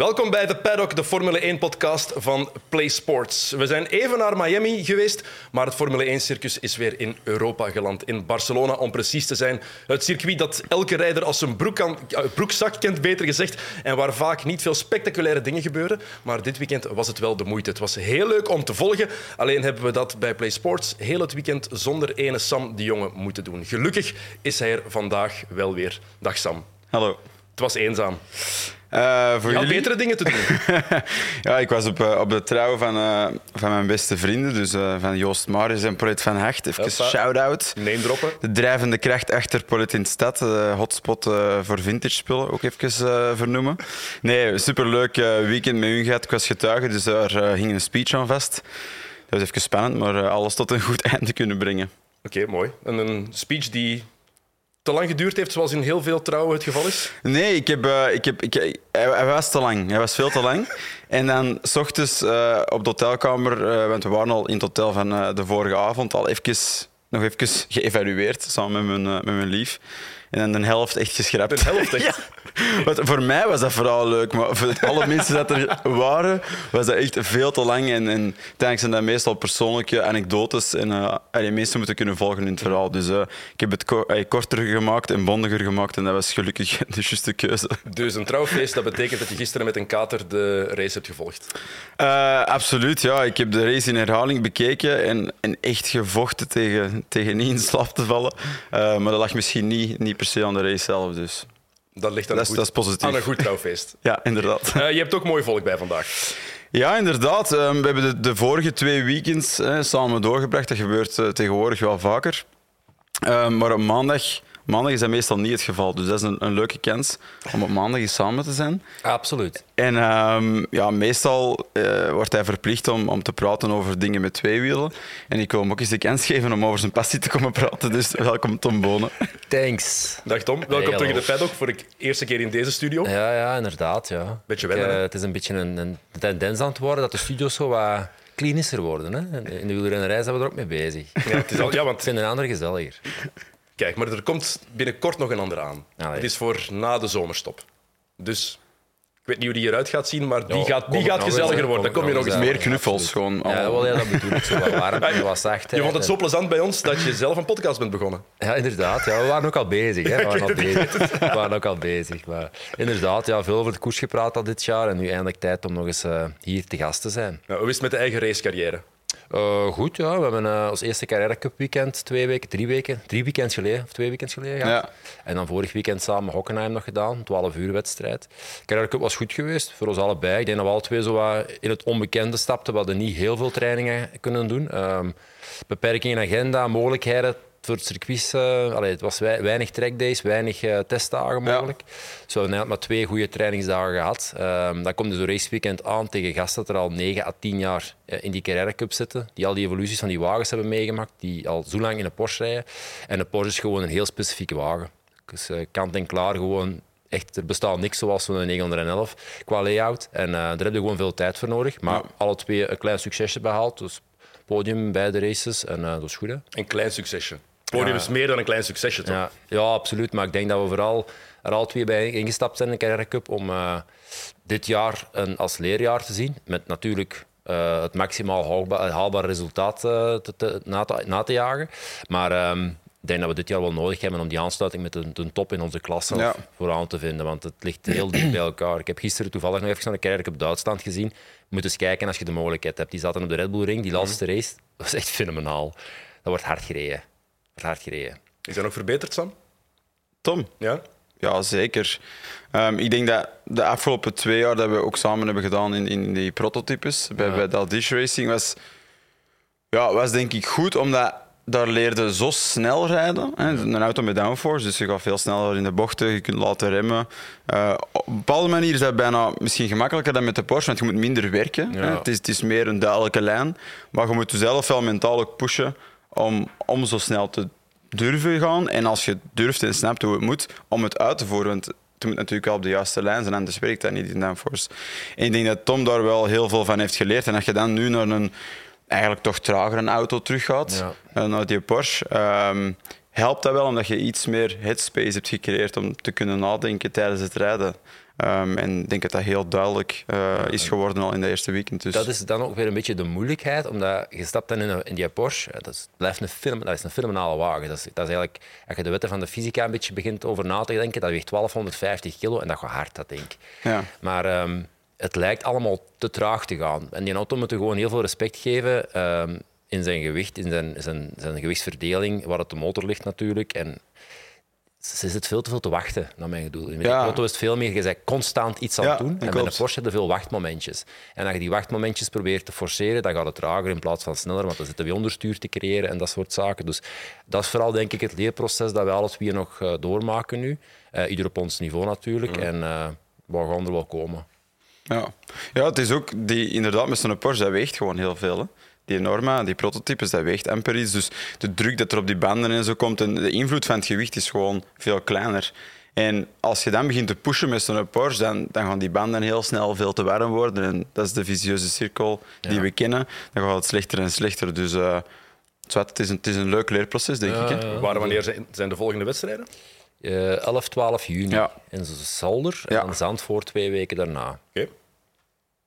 Welkom bij de Paddock, de Formule 1-podcast van Play Sports. We zijn even naar Miami geweest, maar het Formule 1-circus is weer in Europa geland. In Barcelona, om precies te zijn. Het circuit dat elke rijder als zijn broek kan, broekzak kent, beter gezegd. En waar vaak niet veel spectaculaire dingen gebeuren. Maar dit weekend was het wel de moeite. Het was heel leuk om te volgen. Alleen hebben we dat bij Play Sports heel het weekend zonder ene Sam de Jonge moeten doen. Gelukkig is hij er vandaag wel weer. Dag Sam. Hallo. Het was eenzaam. Uh, voor jullie? betere dingen te doen. ja, ik was op, eh, op de trouw van, eh, van mijn beste vrienden, dus van Joost Marius en Polit van Hacht. Even Hoppa. shout-out. Name droppen. De drijvende kracht achter Polit in de stad, hotspot voor vintage spullen, ook even vernoemen. Nee, superleuk weekend met hun gehad. Ik was getuige, dus daar hing een speech aan vast. Dat was even spannend, maar alles tot een goed einde kunnen brengen. Oké, mooi. En een speech die te lang geduurd heeft, zoals in heel veel trouwen het geval is. Nee, ik heb, eh, ik heb, ik, hij, hij was te lang. Hij was veel te lang. En dan s ochtends eh, op de hotelkamer, eh, want we waren al in het hotel van de vorige avond, al even, nog even geëvalueerd samen met mijn, met mijn lief. En dan de helft echt geschrapt. De helft echt? Want voor mij was dat vooral leuk, maar voor alle mensen dat er waren, was dat echt veel te lang. En, en uiteindelijk zijn dat meestal persoonlijke anekdotes en eh die mensen moeten kunnen volgen in het verhaal. Dus eh, ik heb het ko- eh, korter gemaakt en bondiger gemaakt en dat was gelukkig de juiste keuze. Dus een trouwfeest, dat betekent dat je gisteren met een kater de race hebt gevolgd. Absoluut, ja. Ik heb de race in herhaling bekeken en, en echt gevochten tegen, tegen niet in slaap te vallen. Maar dat lag misschien niet, niet per se aan de race zelf. Dus. Dat ligt aan, Dat is- een, dat is goed, positief. aan een goed trouwfeest. Ja, inderdaad. Eh, je hebt ook mooi volk bij vandaag. Ja, inderdaad. Ehm, we hebben de, de vorige twee weekends hè, samen doorgebracht. Dat gebeurt eh, tegenwoordig wel vaker. Ehm, maar op maandag, maandag is dat meestal niet het geval. Dus dat is een, een leuke kans om op maandag eens samen te zijn. Absoluut. En ehm, ja, meestal eh, wordt hij verplicht om, om te praten over dingen met twee wielen. En ik wil hem ook eens de kans geven om over zijn passie te komen praten. Dus welkom Tom Bonen. Thanks. Dag Tom, welkom Hey, terug in de paddock voor de eerste keer in deze studio. Ja, ja, inderdaad. Ja. Beetje Ik, wennen, eh, het is een beetje een, een tendens aan het worden dat de studio's zo wat klinischer worden. Hè? In de wielrennerij zijn we er ook mee bezig. Ja, het is al, ja, Ik want vind een ander gezelliger. Kijk, maar er komt binnenkort nog een ander aan. Allee. Het is voor na de zomerstop. Dus ik weet niet hoe die eruit gaat zien, maar die Ja, gaat, die gaat eens, gezelliger worden. Dan Kom je nog eens. Meer Ja, knuffels gewoon. Ja, wel, ja, dat bedoel ik. Zo wat warm en wat zachtheid. Je vond het zo plezant bij ons dat je zelf een podcast bent begonnen. Ja, inderdaad. Ja, we waren ook al bezig. Hè. We, waren al bezig. we waren ook al bezig. Maar inderdaad, ja, veel over de koers gepraat al dit jaar. En nu eindelijk tijd om nog eens eh, hier te gast te zijn. Nou, hoe is het met de eigen racecarrière? Eh, goed, ja. We hebben eh, ons eerste Carrera Cup weekend twee weken, drie weken, drie weekends geleden, of twee weekends geleden. Ja. En dan vorig weekend samen Hockenheim nog gedaan, 12 uur wedstrijd. Carrera Cup was goed geweest, voor ons allebei. Ik denk dat we alle twee zo wat in het onbekende stapten. We hadden niet heel veel trainingen kunnen doen. Ehm beperkingen in agenda, mogelijkheden voor het circuit. eh, allee, het was wei- weinig trackdays, weinig eh, testdagen Ja. mogelijk. Dus we hebben maar twee goede trainingsdagen gehad. Ehm, dan komt dus een raceweekend aan tegen gasten dat er al 9 à 10 jaar eh, in die Carrera Cup zitten. Die al die evoluties van die wagens hebben meegemaakt. Die al zo lang in een Porsche rijden. En de Porsche is gewoon een heel specifieke wagen. Dus kant en klaar gewoon... Echt, er bestaat niks zoals zo'n 911 qua layout. En daar heb je gewoon veel tijd voor nodig. Maar alle twee een klein succesje behaald. Dus podium bij de races. En dat is goed, hè? Een klein succesje. Het podium Ja. is meer dan een klein succesje, toch? Ja, ja, absoluut. Maar ik denk dat we vooral er al twee bij ingestapt zijn in de Carrera Cup om eh, dit jaar een, als leerjaar te zien. Met natuurlijk eh, het maximaal haalbaar, haalbaar resultaat eh, te, te- na, te, na te jagen. Maar ehm, ik denk dat we dit jaar wel nodig hebben om die aansluiting met de, de top in onze klasse Ja. vooraan te vinden. Want het ligt heel dicht bij elkaar. Ik heb gisteren toevallig nog even naar de Carrera Cup Duitsland gezien. Je moet eens kijken als je de mogelijkheid hebt. Die zaten op de Red Bull Ring, die laatste race. Dat was echt fenomenaal. Dat wordt hard gereden. Hard gereden. Is dat nog verbeterd, Sam? Tom. Ja? Ja, zeker. Ehm, ik denk dat de afgelopen twee jaar dat we ook samen hebben gedaan in, in die prototypes bij, Ja. bij Daldish Racing was, ja, was denk ik goed, omdat daar leerde zo snel rijden. Hè. Een auto met downforce, dus je gaat veel sneller in de bochten, je kunt laten remmen. Eh, op een bepaalde manier is dat bijna misschien gemakkelijker dan met de Porsche, want je moet minder werken. Hè. Het, is, het is meer een duidelijke lijn, maar je moet jezelf wel mentaal ook pushen om, om zo snel te durven gaan. En als je durft en snapt hoe het moet, om het uit te voeren. Want het moet natuurlijk wel op de juiste lijn zijn, anders werkt dat niet in downforce. En ik denk dat Tom daar wel heel veel van heeft geleerd. En als je dan nu naar een eigenlijk toch tragere auto teruggaat, Ja. eh, naar die Porsche, ehm, helpt dat wel omdat je iets meer headspace hebt gecreëerd om te kunnen nadenken tijdens het rijden. Ehm, en ik denk dat dat heel duidelijk eh, is geworden al in de eerste weekend. Dus Dat is dan ook weer een beetje de moeilijkheid, omdat je stapt dan in, een, in die Porsche, dat is, blijft een film, dat is een fenomenale wagen. Dat is, dat is eigenlijk, als je de wetten van de fysica een beetje begint over na te denken, dat weegt 1250 kilo en dat gaat hard, dat denk ik. ja. Maar ehm, het lijkt allemaal te traag te gaan. En die auto moet je gewoon heel veel respect geven ehm, in zijn gewicht, in zijn, zijn, zijn gewichtsverdeling, waar het de motor ligt natuurlijk. En ze zit veel te veel te wachten, naar mijn gevoel. Met Ja. de auto is het veel meer, je bent constant iets aan Ja, het doen. En bij klopt. een Porsche heb je veel wachtmomentjes. En als je die wachtmomentjes probeert te forceren, dan gaat het trager in plaats van sneller, want dan zitten we onderstuur te creëren en dat soort zaken. Dus dat is vooral, denk ik, het leerproces dat wij alle twee nog eh, doormaken nu. Eh, ieder op ons niveau natuurlijk. En eh, we gaan er wel komen. Ja. ja, het is ook die, inderdaad met zo'n Porsche, dat weegt gewoon heel veel. Hè. Die Norma, die prototypes, dat weegt amper iets. Dus de druk dat er op die banden en zo komt en de invloed van het gewicht is gewoon veel kleiner. En als je dan begint te pushen met zo'n Porsche, dan, dan gaan die banden heel snel veel te warm worden. En dat is de visieuze cirkel die Ja. we kennen. Dan gaat het slechter en slechter. Dus eh, zwart, het, is een, het is een leuk leerproces, denk ik. Hè. Waar, wanneer zijn, zijn de volgende wedstrijden? Eh 11, 12 juni Ja. in Zalder en Zandvoort twee weken daarna. Oké.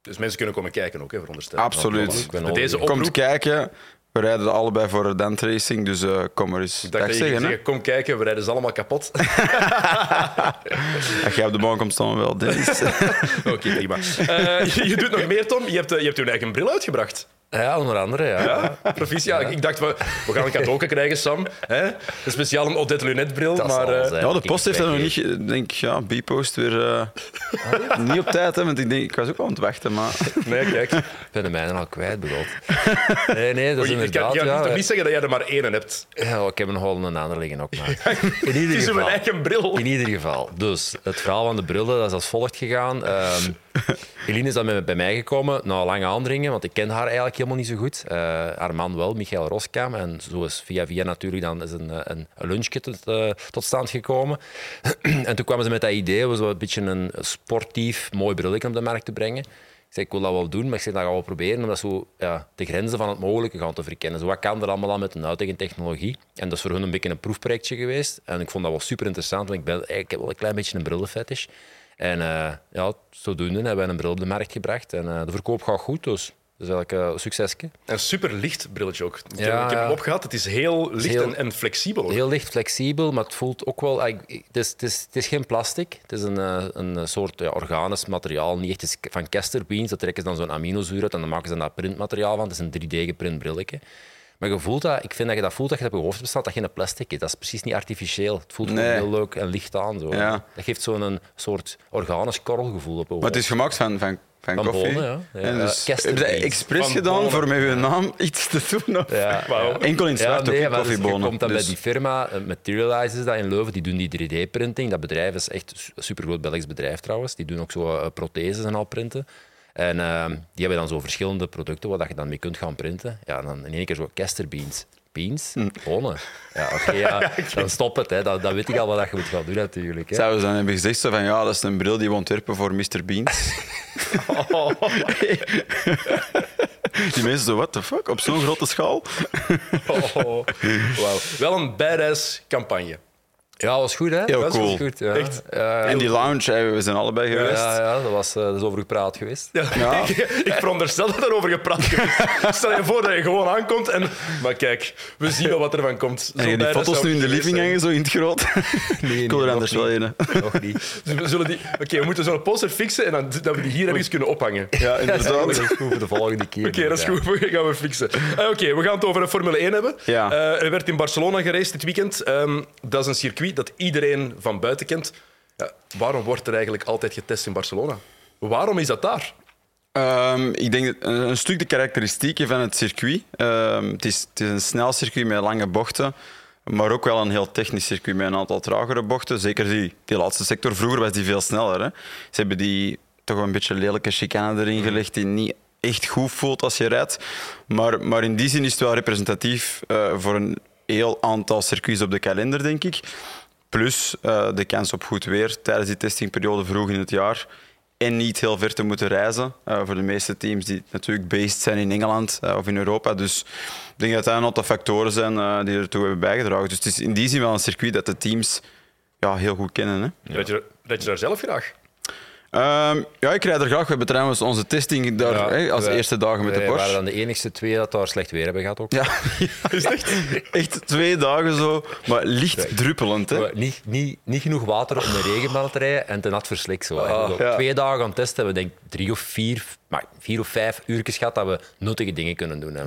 Dus mensen kunnen komen kijken ook, hè, veronderstel. ik. Absoluut. Met deze oproep, Komt kijken. We rijden allebei voor de Dent Racing, dus eh, kom er eens dag ging zeggen. Zeggen, kom kijken, we rijden ze allemaal kapot. Als jij op de baan komt staan, wel, Dennis. Oké, prima. Eh, je, je doet nog meer, Tom. Je hebt, eh, je hebt je eigen bril uitgebracht. Ja, onder andere, ja. Ja, proficiat. Ik dacht, we, we gaan een cadeau krijgen, Sam. Hè? Een speciaal een Odette Lunetbril. Maar eh. Ja, de Ik post heeft dat nog niet. denk ik, ja, B-post weer eh, niet op tijd. Hè, want ik, denk, ik was ook wel aan het wachten. Maar nee, kijk. Ik ben de mijne al kwijt, bedoeld. Nee, nee, dat is Je, je, inderdaad... kan- je ja, toch niet zeggen dat jij er maar één hebt? ja, ik heb een hol een ander liggen ook, maar... In Het ieder is een geval. eigen bril. In ieder geval. Dus het verhaal van de brillen dat is als volgt gegaan. Ehm Eline is dan bij, mij gekomen na lange aandringen, want ik ken haar eigenlijk helemaal niet zo goed. Eh, haar man wel, Michael Roskam. En zo is via via natuurlijk dan is een, eh, een, lunchje tot, eh, tot stand gekomen. en toen kwamen ze met dat idee om zo een beetje een sportief, mooi brilletje op de markt te brengen. Ik zei, ik wil dat wel doen, maar ik zeg, dat gaan we proberen om zo ja, de grenzen van het mogelijke gaan te verkennen. Zo, wat kan er allemaal aan met een huidige technologie? En dat is voor hun een beetje een proefprojectje geweest. En ik vond dat wel super interessant, want ik, ben, ik heb wel een klein beetje een brillenfetish. En eh, ja, zodoende hebben we een bril op de markt gebracht. En eh, de verkoop gaat goed, dus dat is eigenlijk eh, een succesje. Een super licht brilletje ook. Ik, heb, ik heb hem opgehad. Het is heel licht heel- en, en flexibel. Ook. Heel licht, flexibel, maar het voelt ook wel... ik- Het is, het is, het is geen plastic. Het is een, een soort ja, organisch materiaal. Niet echt het is van castor beans. Dat trekken ze dan zo'n aminozuur uit en dan maken ze daar printmateriaal van. Het is een 3D-geprint brilletje. Maar je voelt dat, ik vind dat je dat voelt dat je dat op je hoofd bestaat, dat geen plastic is. Dat is precies niet artificieel. Het voelt gewoon Nee. heel leuk en licht aan. Zo. Ja. Dat geeft zo'n een soort organisch korrelgevoel op je Maar het is gemaakt van, van, van, Van koffie. bonen, ja. Ja, En dus, heb je expres gedaan bonen. voor met je naam iets te doen? Of? Ja. Enkel in zwart ja, nee, ook, dus je koffiebonen. komt dan Dus- bij die firma, eh, Materialize is dat in Leuven, die doen die 3D-printing. Dat bedrijf is echt een supergroot Belgisch bedrijf trouwens. Die doen ook zo eh, protheses en al printen. En eh, die hebben dan zo verschillende producten waar dat je dan mee kunt gaan printen. Ja, en dan in één keer zo castor beans. Hm. Bonen. Ja, oké, ja, dan stop het. Hè. Dan, dan weet ik al wat je moet gaan doen natuurlijk. Hè. Zouden ze dan hebben gezegd van ja, dat is een bril die we ontwerpen voor Mr. Beans. die mensen zo, what the fuck, op zo'n grote schaal? Oh, wauw. Wel een badass campagne. Ja, was goed hè? Heel dat cool. Was goed, ja. Echt? Ja, En die lounge, hè, we zijn allebei geweest. ja, ja, dat was eh, dat is over gepraat geweest. Ja, Ja. ik, ik veronderstel dat er over gepraat is. Stel je voor dat je gewoon aankomt en... Maar kijk, we zien wel wat er van komt. Zo En je die foto's nu in de living geweest hangen, zo in het groot. Nee, ik wil er anders wel in. Nog niet. We zullen die... Oké, we moeten zo'n poster fixen en dan, dat we die hier ergens kunnen ophangen. Ja, Ja, dat inderdaad. is goed voor de volgende keer. Oké, dat is goed. Dat gaan we fixen. Eh, Oké, we gaan het over de Formule 1 hebben. Ja. Eh, er werd in Barcelona geraced dit weekend. Ehm, dat is een circuit dat iedereen van buiten kent. Ja, waarom wordt er eigenlijk altijd getest in Barcelona? Waarom is dat daar? Ehm, ik denk een, stuk de karakteristieken van het circuit. Ehm, het, is, het is een snel circuit met lange bochten, maar ook wel een heel technisch circuit met een aantal tragere bochten. Zeker die, die laatste sector. Vroeger was die veel sneller. Hè. Ze hebben die toch een beetje lelijke chicane erin gelegd die niet echt goed voelt als je rijdt. Maar, maar in die zin is het wel representatief eh, voor een heel aantal circuits op de kalender, denk ik. Plus eh, de kans op goed weer tijdens die testingperiode vroeg in het jaar. En niet heel ver te moeten reizen. eh, voor de meeste teams die natuurlijk based zijn in Engeland eh, of in Europa. Dus ik denk dat dat een aantal factoren zijn die ertoe hebben bijgedragen. Dus het is in die zin wel een circuit dat de teams ja, heel goed kennen. Hè? Rijd, je, rijd je daar zelf graag? Ehm, ja, ik rijd er graag. We hebben trouwens onze testing daar Ja, hè, als eerste dagen met de Porsche. waren dan de enigste twee dat daar slecht weer hebben gehad ook. Ja, is echt? echt twee dagen zo, maar licht druppelend. Hè? Niet, niet, niet genoeg water om de regenbaan te rijden en te nat verslikt. Zo. Ah, zo. Twee dagen aan het testen hebben we denk drie of vier, maar vier of vijf uurtjes gehad dat we nuttige dingen kunnen doen. Hè.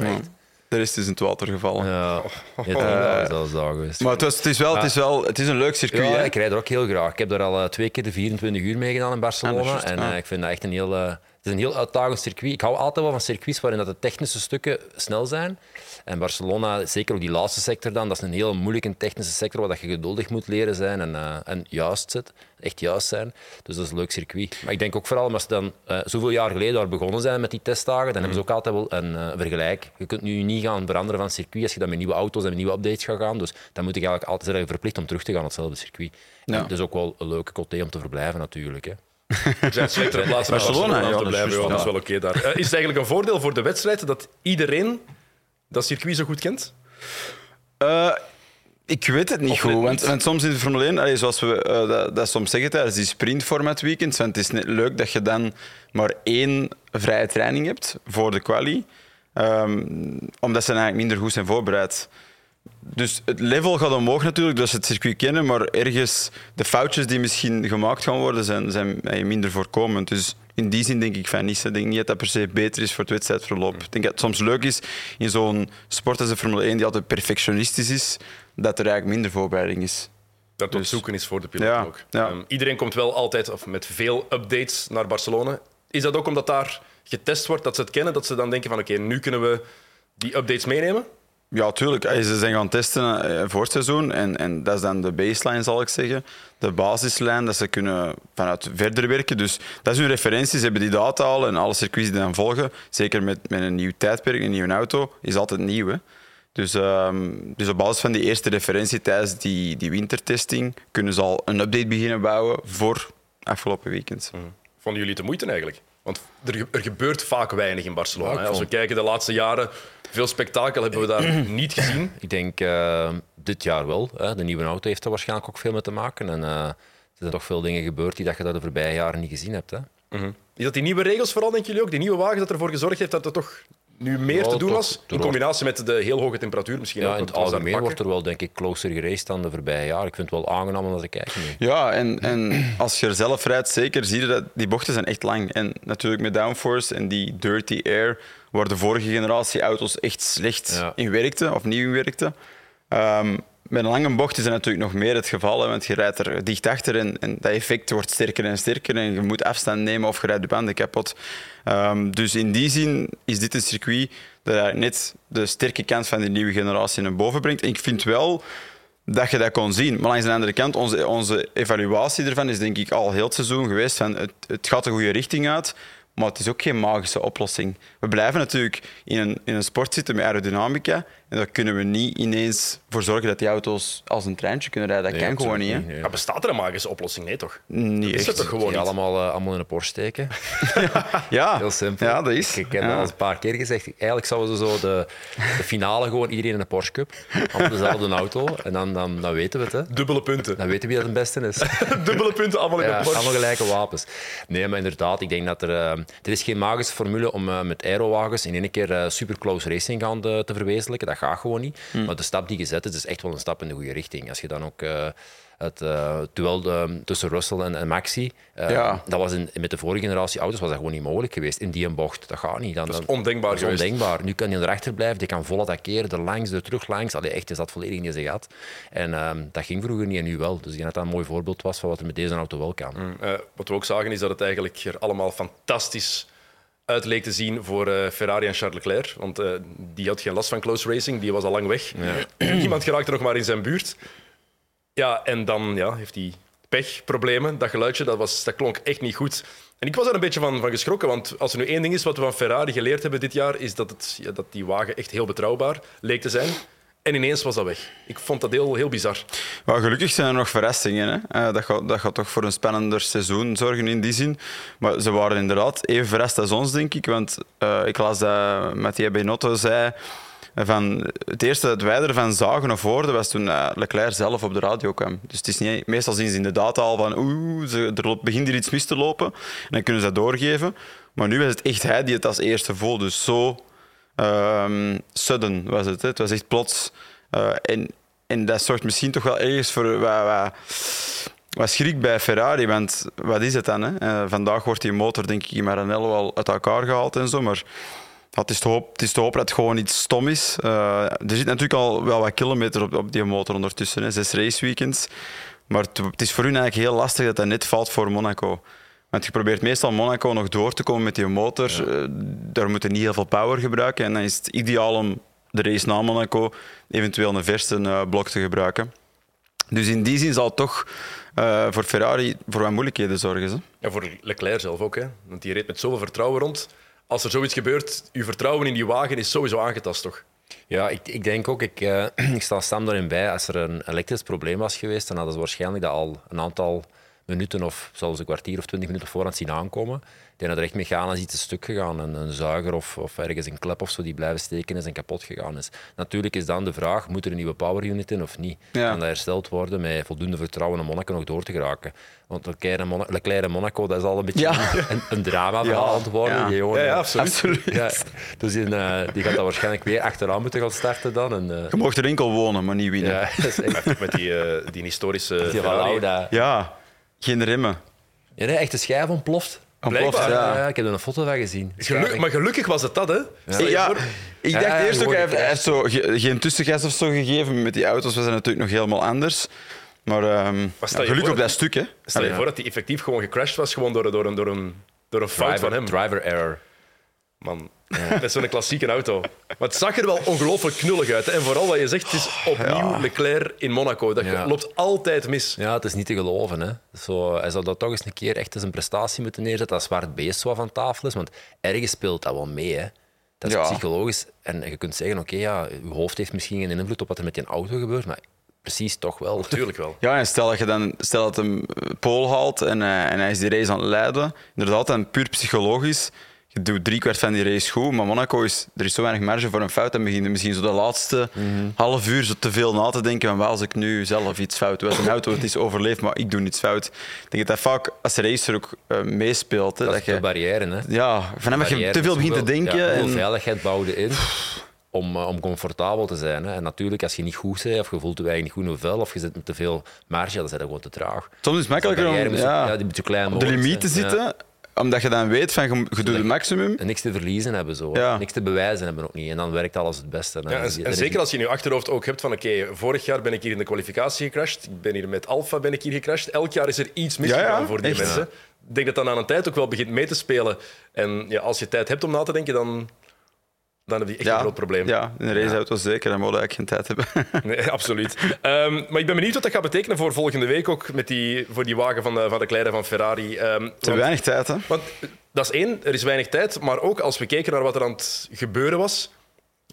De rest is in het water gevallen. Ja, dagen zelfs daar geweest. Maar het, was, het, is wel, het, is wel, het is een leuk circuit. Ja, hè? ik rijd er ook heel graag. Ik heb er al eh, twee keer de 24 uur mee gedaan in Barcelona. Ah, dat juist, en ah. eh, ik vind dat echt een heel, eh, is een heel uitdagend circuit. Ik hou altijd wel van circuits waarin dat de technische stukken snel zijn. En Barcelona, zeker ook die laatste sector dan, dat is een heel moeilijke technische sector waar dat je geduldig moet leren zijn en, eh, en juist zit. Echt juist zijn. Dus dat is een leuk circuit. Maar ik denk ook vooral, als ze dan eh, zoveel jaar geleden daar begonnen zijn met die testdagen, dan hebben ze ook altijd wel een eh, vergelijk. Je kunt nu niet gaan veranderen van circuit als je dan met nieuwe auto's en met nieuwe updates gaat gaan. Dus dan moet ik eigenlijk altijd zijn verplicht om terug te gaan naar hetzelfde circuit. En Ja. Het is ook wel een leuke coté om te verblijven natuurlijk. Hè. Er zijn slechtere plaatsen Barcelona, ja, te blijven. dat is wel oké daar. Eh, is het eigenlijk een voordeel voor de wedstrijd dat iedereen dat circuit zo goed kent? Eh, ik weet het niet Of goed. Want, soms in de Formule 1, allee, zoals we eh, dat, dat soms zeggen tijdens die sprintformat weekends, want het is net leuk dat je dan maar één vrije training hebt voor de quali, Ehm, omdat ze eigenlijk minder goed zijn voorbereid. Dus het level gaat omhoog natuurlijk, dat ze het circuit kennen, maar ergens de foutjes die misschien gemaakt gaan worden, zijn, zijn minder voorkomend. Dus in die zin denk ik van niet. Ik denk niet dat dat per se beter is voor het wedstrijdverloop. Ik denk dat het soms leuk is in zo'n sport als de Formule 1, die altijd perfectionistisch is, dat er eigenlijk minder voorbereiding is. Dat het Dus- zoeken is voor de piloot Ja, ook. ja. Ehm, iedereen komt wel altijd of met veel updates naar Barcelona. Is dat ook omdat daar getest wordt, dat ze het kennen, dat ze dan denken van oké, nu kunnen we die updates meenemen? Ja, tuurlijk. Ze zijn gaan testen eh, voor het seizoen. En, en dat is dan de baseline, zal ik zeggen. De basislijn, dat ze kunnen vanuit verder werken. Dus dat is hun referentie. Ze hebben die data al. En alle circuits die dan volgen, zeker met, met een nieuw tijdperk, een nieuwe auto, is altijd nieuw. Dus, ehm, dus op basis van die eerste referentie tijdens die, die wintertesting kunnen ze al een update beginnen bouwen voor afgelopen weekend. Vonden jullie het de moeite eigenlijk? Want er, er gebeurt vaak weinig in Barcelona. Ja, hè. Als we kijken de laatste jaren, veel spektakel hebben we daar niet gezien. Ik denk eh, dit jaar wel. Hè. De nieuwe auto heeft er waarschijnlijk ook veel mee te maken. En eh, er zijn toch veel dingen gebeurd die dat je dat de voorbije jaren niet gezien hebt. Hè. Is dat die nieuwe regels vooral, denken jullie ook? Die nieuwe wagen dat ervoor gezorgd heeft dat er toch nu meer Ja, te doen was? In combinatie met de heel hoge temperatuur misschien ook. Ja, in want het algemeen wordt er wel denk ik closer geraced dan de voorbije jaren. Ik vind het wel aangenaam om naar te kijken nu. Ja, en, en als je er zelf rijdt, zeker zie je dat die bochten zijn echt lang. En natuurlijk met downforce en die dirty air, waar de vorige generatie auto's echt slecht Ja. in werkten, of niet in werkten. Ehm, met een lange bocht is dat natuurlijk nog meer het geval, want je rijdt er dicht achter en, en dat effect wordt sterker en sterker en je moet afstand nemen of je rijdt de banden kapot. Ehm, dus in die zin is dit een circuit dat net de sterke kant van de nieuwe generatie naar boven brengt. En ik vind wel dat je dat kon zien. Maar langs de andere kant, onze, onze evaluatie ervan is denk ik al heel het seizoen geweest. Van het, het gaat de goede richting uit, maar het is ook geen magische oplossing. We blijven natuurlijk in een, in een sport zitten met aerodynamica. En daar kunnen we niet ineens voor zorgen dat die auto's als een treintje kunnen rijden. Dat Nee, kan gewoon niet. Hè? nee. Ja, bestaat er een magische oplossing? Nee, toch? Niet is echt. het toch gewoon niet? allemaal, eh, allemaal in een Porsche steken. Ja, Heel simpel. Ja, dat is. Ik heb ja. dat al een paar keer gezegd. Eigenlijk zouden ze zo de, de finale gewoon iedereen in een Porsche Cup. Allemaal dezelfde auto. En dan, dan, dan weten we het. Hè. Dubbele punten. Dan weten we wie dat het beste is. Dubbele punten allemaal in Ja, de Porsche. allemaal gelijke wapens. Nee, maar inderdaad, ik denk dat er... eh, er is geen magische formule om eh, met aerowagens in één keer eh, super close racing gaan te, te verwezenlijken. Dat gaat gewoon niet. Hmm. Maar de stap die gezet is, is echt wel een stap in de goede richting. Als je dan ook... het eh, duel tussen Russell en, en Maxi, eh, Ja. dat was in, met de vorige generatie auto's was dat gewoon niet mogelijk geweest. In die een bocht, dat gaat niet. Dan, Dat is ondenkbaar dat is ondenkbaar. Nu kan hij erachter blijven, die kan vol attackeren, er langs, er terug langs. Allee, echt, is dat volledig in zijn gat. En ehm, dat ging vroeger niet en nu wel. Dus ik denk dat dat een mooi voorbeeld was van wat er met deze auto wel kan. Eh, wat we ook zagen is dat het eigenlijk er allemaal fantastisch uit leek te zien voor Ferrari en Charles Leclerc. Want die had geen last van close racing, die was al lang weg. Niemand geraakte nog maar in zijn buurt. Ja, en dan ja, heeft hij pechproblemen. Dat geluidje dat was, dat klonk echt niet goed. En ik was er een beetje van, van geschrokken, want als er nu één ding is wat we van Ferrari geleerd hebben dit jaar, is dat, het, ja, dat die wagen echt heel betrouwbaar leek te zijn. En ineens was dat weg. Ik vond dat heel, heel bizar. Maar gelukkig zijn er nog verrassingen. Hè? Eh, dat, gaat, dat gaat toch voor een spannender seizoen zorgen in die zin. Maar ze waren inderdaad even verrast als ons, denk ik. Want uh, ik las dat Mathieu Benotto zei... Van het eerste dat wij ervan zagen of hoorden was toen uh, Leclerc zelf op de radio kwam. Dus het is niet, meestal zien ze in de data al van oeh, er begint hier iets mis te lopen. En dan kunnen ze dat doorgeven. Maar nu was het echt hij die het als eerste voelde. Dus zo um, sudden was het. Hè. Het was echt plots. Uh, en, en dat zorgt misschien toch wel ergens voor wat, wat, schrik bij Ferrari. Want wat is het dan? Hè? Uh, vandaag wordt die motor denk ik in Maranello al uit elkaar gehaald en zo. Maar het is, te hoop, het is te hopen dat het gewoon iets stom is. Uh, er zit natuurlijk al wel wat kilometer op, op die motor ondertussen. Hè. Zes raceweekends. Maar het, het, is voor hun eigenlijk heel lastig dat dat net valt voor Monaco. Want je probeert meestal Monaco nog door te komen met die motor. Ja. daar moet je niet heel veel power gebruiken. En dan is het ideaal om de race na Monaco eventueel een verse uh, blok te gebruiken. Dus in die zin zal het toch uh, voor Ferrari voor wat moeilijkheden zorgen. Hè? Ja, voor Leclerc zelf ook. Hè? Want die reed met zoveel vertrouwen rond. Als er zoiets gebeurt, je vertrouwen in die wagen is sowieso aangetast, toch? Ja, ik, ik denk ook, ik, uh, ik sta Sam daarin bij. Als er een elektrisch probleem was geweest, dan hadden ze waarschijnlijk dat al een aantal minuten of zelfs een kwartier of twintig minuten voorhand zien aankomen. Ik denk dat er echt mechanisch iets stuk gegaan. Een, een zuiger of, of ergens een klep of zo die blijven steken is en kapot gegaan is. Natuurlijk is dan de vraag, moet er een nieuwe power unit in of niet? Ja. Kan dat hersteld worden met voldoende vertrouwen om Monaco nog door te geraken? Want Leclerc en, Monaco, Leclerc en Monaco, dat is al een beetje ja. een, een drama verhaal aan het worden. Ja, jongen, ja, absoluut. absoluut. Ja, dus in, uh, die gaat dat waarschijnlijk weer achteraan moeten gaan starten dan. En, uh, Je mocht er enkel wonen, maar niet winnen. Ja, dat is echt... met die, uh, die historische... Die. Ja. Geen remmen. Ja, nee, echt de schijf ontploft. Blijkbaar. Ja. ja. ik heb er een foto van gezien. Geluk, maar gelukkig was het dat, hè? Ja, ja ik dacht ja, eerst ook, hij heeft, hij heeft zo, geen tussengas of zo gegeven. Met die auto's was het natuurlijk nog helemaal anders. Maar um, gelukkig op dat stuk, hè. Stel je voor dat hij effectief gewoon gecrashed was gewoon door, door, een, door, een, door een fout driver, van hem. Driver error. Man, ja. dat is zo'n klassieke auto. Maar het zag er wel ongelooflijk knullig uit. Hè? En vooral wat je zegt, het is opnieuw ja. Leclerc in Monaco. Dat ja. loopt altijd mis. Ja, het is niet te geloven. Hè? Zo, hij zou dat toch eens een keer echt eens een prestatie moeten neerzetten als waar het beest zo van tafel is. Want ergens speelt dat wel mee. Hè? Dat is psychologisch. En je kunt zeggen, oké, okay, ja, je hoofd heeft misschien geen invloed op wat er met die auto gebeurt, maar precies toch wel. Natuurlijk wel. Ja, en stel dat je dan stel dat hem Pool haalt en, uh, en hij is die race aan het leiden, inderdaad, en puur psychologisch je doet driekwart van die race goed, maar Monaco is, er is zo weinig marge voor een fout en beginnen misschien zo de laatste Mhm. half uur zo te veel na te denken van als ik nu zelf iets fout. Als een auto het is overleefd, maar ik doe iets fout. Ik denk dat dat vaak als de racer ook uh, meespeelt. Hè, Dat dat is de je, barrière. Hè. ja, vanaf dat je te veel begint te denken. Ja, en, veiligheid bouwde in om, uh, om comfortabel te zijn. Hè. En natuurlijk, als je niet goed bent, of je voelt je eigenlijk niet goed je vel, of je zit met te veel marge, dan zijn je gewoon te traag. soms is het makkelijker De barrière om ja, ja, die zo klein op de limiet te. Ja. Omdat je dan weet van je, je doet het maximum. En niks te verliezen hebben, zo. Ja. niks te bewijzen hebben ook niet. En dan werkt alles het beste. Dan Ja, en, dan zeker als je in je achterhoofd ook hebt van oké, vorig jaar ben ik hier in de kwalificatie gecrashed, ik ben hier met Alfa ben ik hier gecrashed. Elk jaar is er iets misgegaan Ja, ja, voor die echt. mensen. Ik denk dat dat aan een tijd ook wel begint mee te spelen. En ja, als je tijd hebt om na te denken, dan, dan heb je echt een groot probleem. Ja, in een raceauto zeker. Dan moet je eigenlijk geen tijd hebben. Nee, absoluut. Ehm, maar ik ben benieuwd wat dat gaat betekenen voor volgende week ook met die, voor die wagen van de, van de kleine van Ferrari. Te want- weinig tijd, hè? Want dat is één, er is weinig tijd. Maar ook als we keken naar wat er aan het gebeuren was,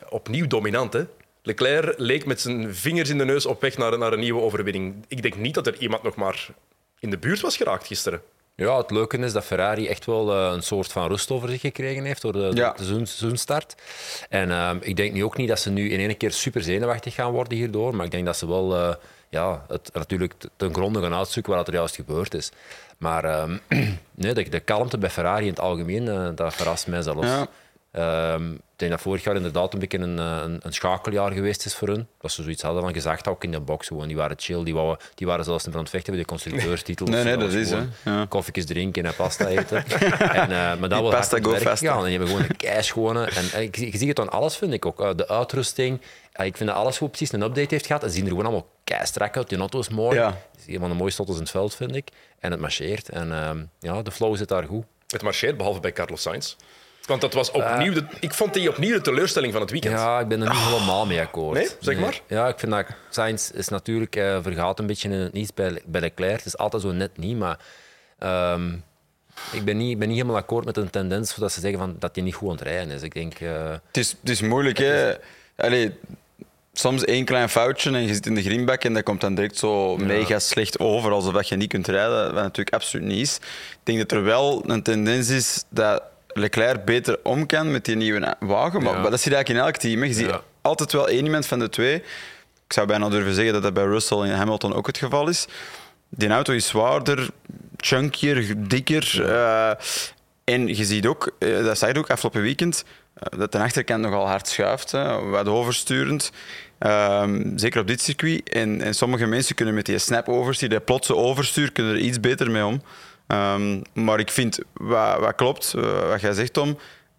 opnieuw dominant. Hè? Leclerc leek met zijn vingers in de neus op weg naar, naar een nieuwe overwinning. Ik denk niet dat er iemand nog maar in de buurt was geraakt gisteren. Ja, het leuke is dat Ferrari echt wel eh, een soort van rust over zich gekregen heeft door de, Ja. de seizoenstart. En ehm, ik denk nu ook niet dat ze nu in één keer super zenuwachtig gaan worden hierdoor, maar ik denk dat ze wel eh, ja, het natuurlijk ten gronde gaan uitzoeken wat er juist gebeurd is. Maar ehm, nee, de, de kalmte bij Ferrari in het algemeen, eh, dat verrast mij zelfs. Ja. Ehm, ik denk dat vorig jaar inderdaad een beetje een, eh, een, een schakeljaar geweest is voor hun. Dat ze zoiets hadden van gezegd ook in de box. Gewoon. Die waren chill, die, wouden, die waren zelfs niet van het vechten voor de constructeurstitel. Nee, nee, dat was is, hè. Ja. Koffietjes drinken en pasta eten. en, eh, maar dat wel pasta hard go aan gegaan. En die hebben gewoon een keischone... En, en ik, zie- je ziet het aan alles, vind ik ook. Eh, de uitrusting. Eh, ik vind dat alles goed precies een update heeft gehad. En ze zien er gewoon allemaal keistrak uit. Die auto is mooi. Ja. Het is een van de mooiste auto's in het veld, vind ik. En het marcheert. En ehm, ja, de flow zit daar goed. Het marcheert, behalve bij Carlos Sainz. Want dat was opnieuw de, ik vond die opnieuw de teleurstelling van het weekend. Ja, ik ben er niet helemaal mee akkoord. Nee? Zeg maar. Ja, ik vind dat Sainz is natuurlijk eh, vergaat een beetje in het niets bij, bij Leclerc. Het is altijd zo net niet, maar ehm, ik, ben niet, ik ben niet helemaal akkoord met een tendens dat ze zeggen van, dat hij niet goed aan het rijden is. Ik denk, eh, Het is, het is moeilijk, hè. Allee, soms één klein foutje en je zit in de greenback en dat komt dan direct zo mega slecht over, alsof dat je niet kunt rijden, wat natuurlijk absoluut niet is. Ik denk dat er wel een tendens is dat Leclerc beter om kan met die nieuwe wagen, maar, Ja. dat zie je eigenlijk in elk team. hè. Je ziet Ja. altijd wel één iemand van de twee. Ik zou bijna durven zeggen dat dat bij Russell en Hamilton ook het geval is. Die auto is zwaarder, chunkier, dikker. eh, en je ziet ook, eh, dat zag je ook afgelopen weekend, eh, dat de achterkant nogal hard schuift, hè, wat oversturend. Ehm, zeker op dit circuit. En, en sommige mensen kunnen met die snap overstuur, die plotse overstuur, kunnen er iets beter mee om. Ehm, maar ik vind, wat, wat klopt, eh, wat jij zegt Tom,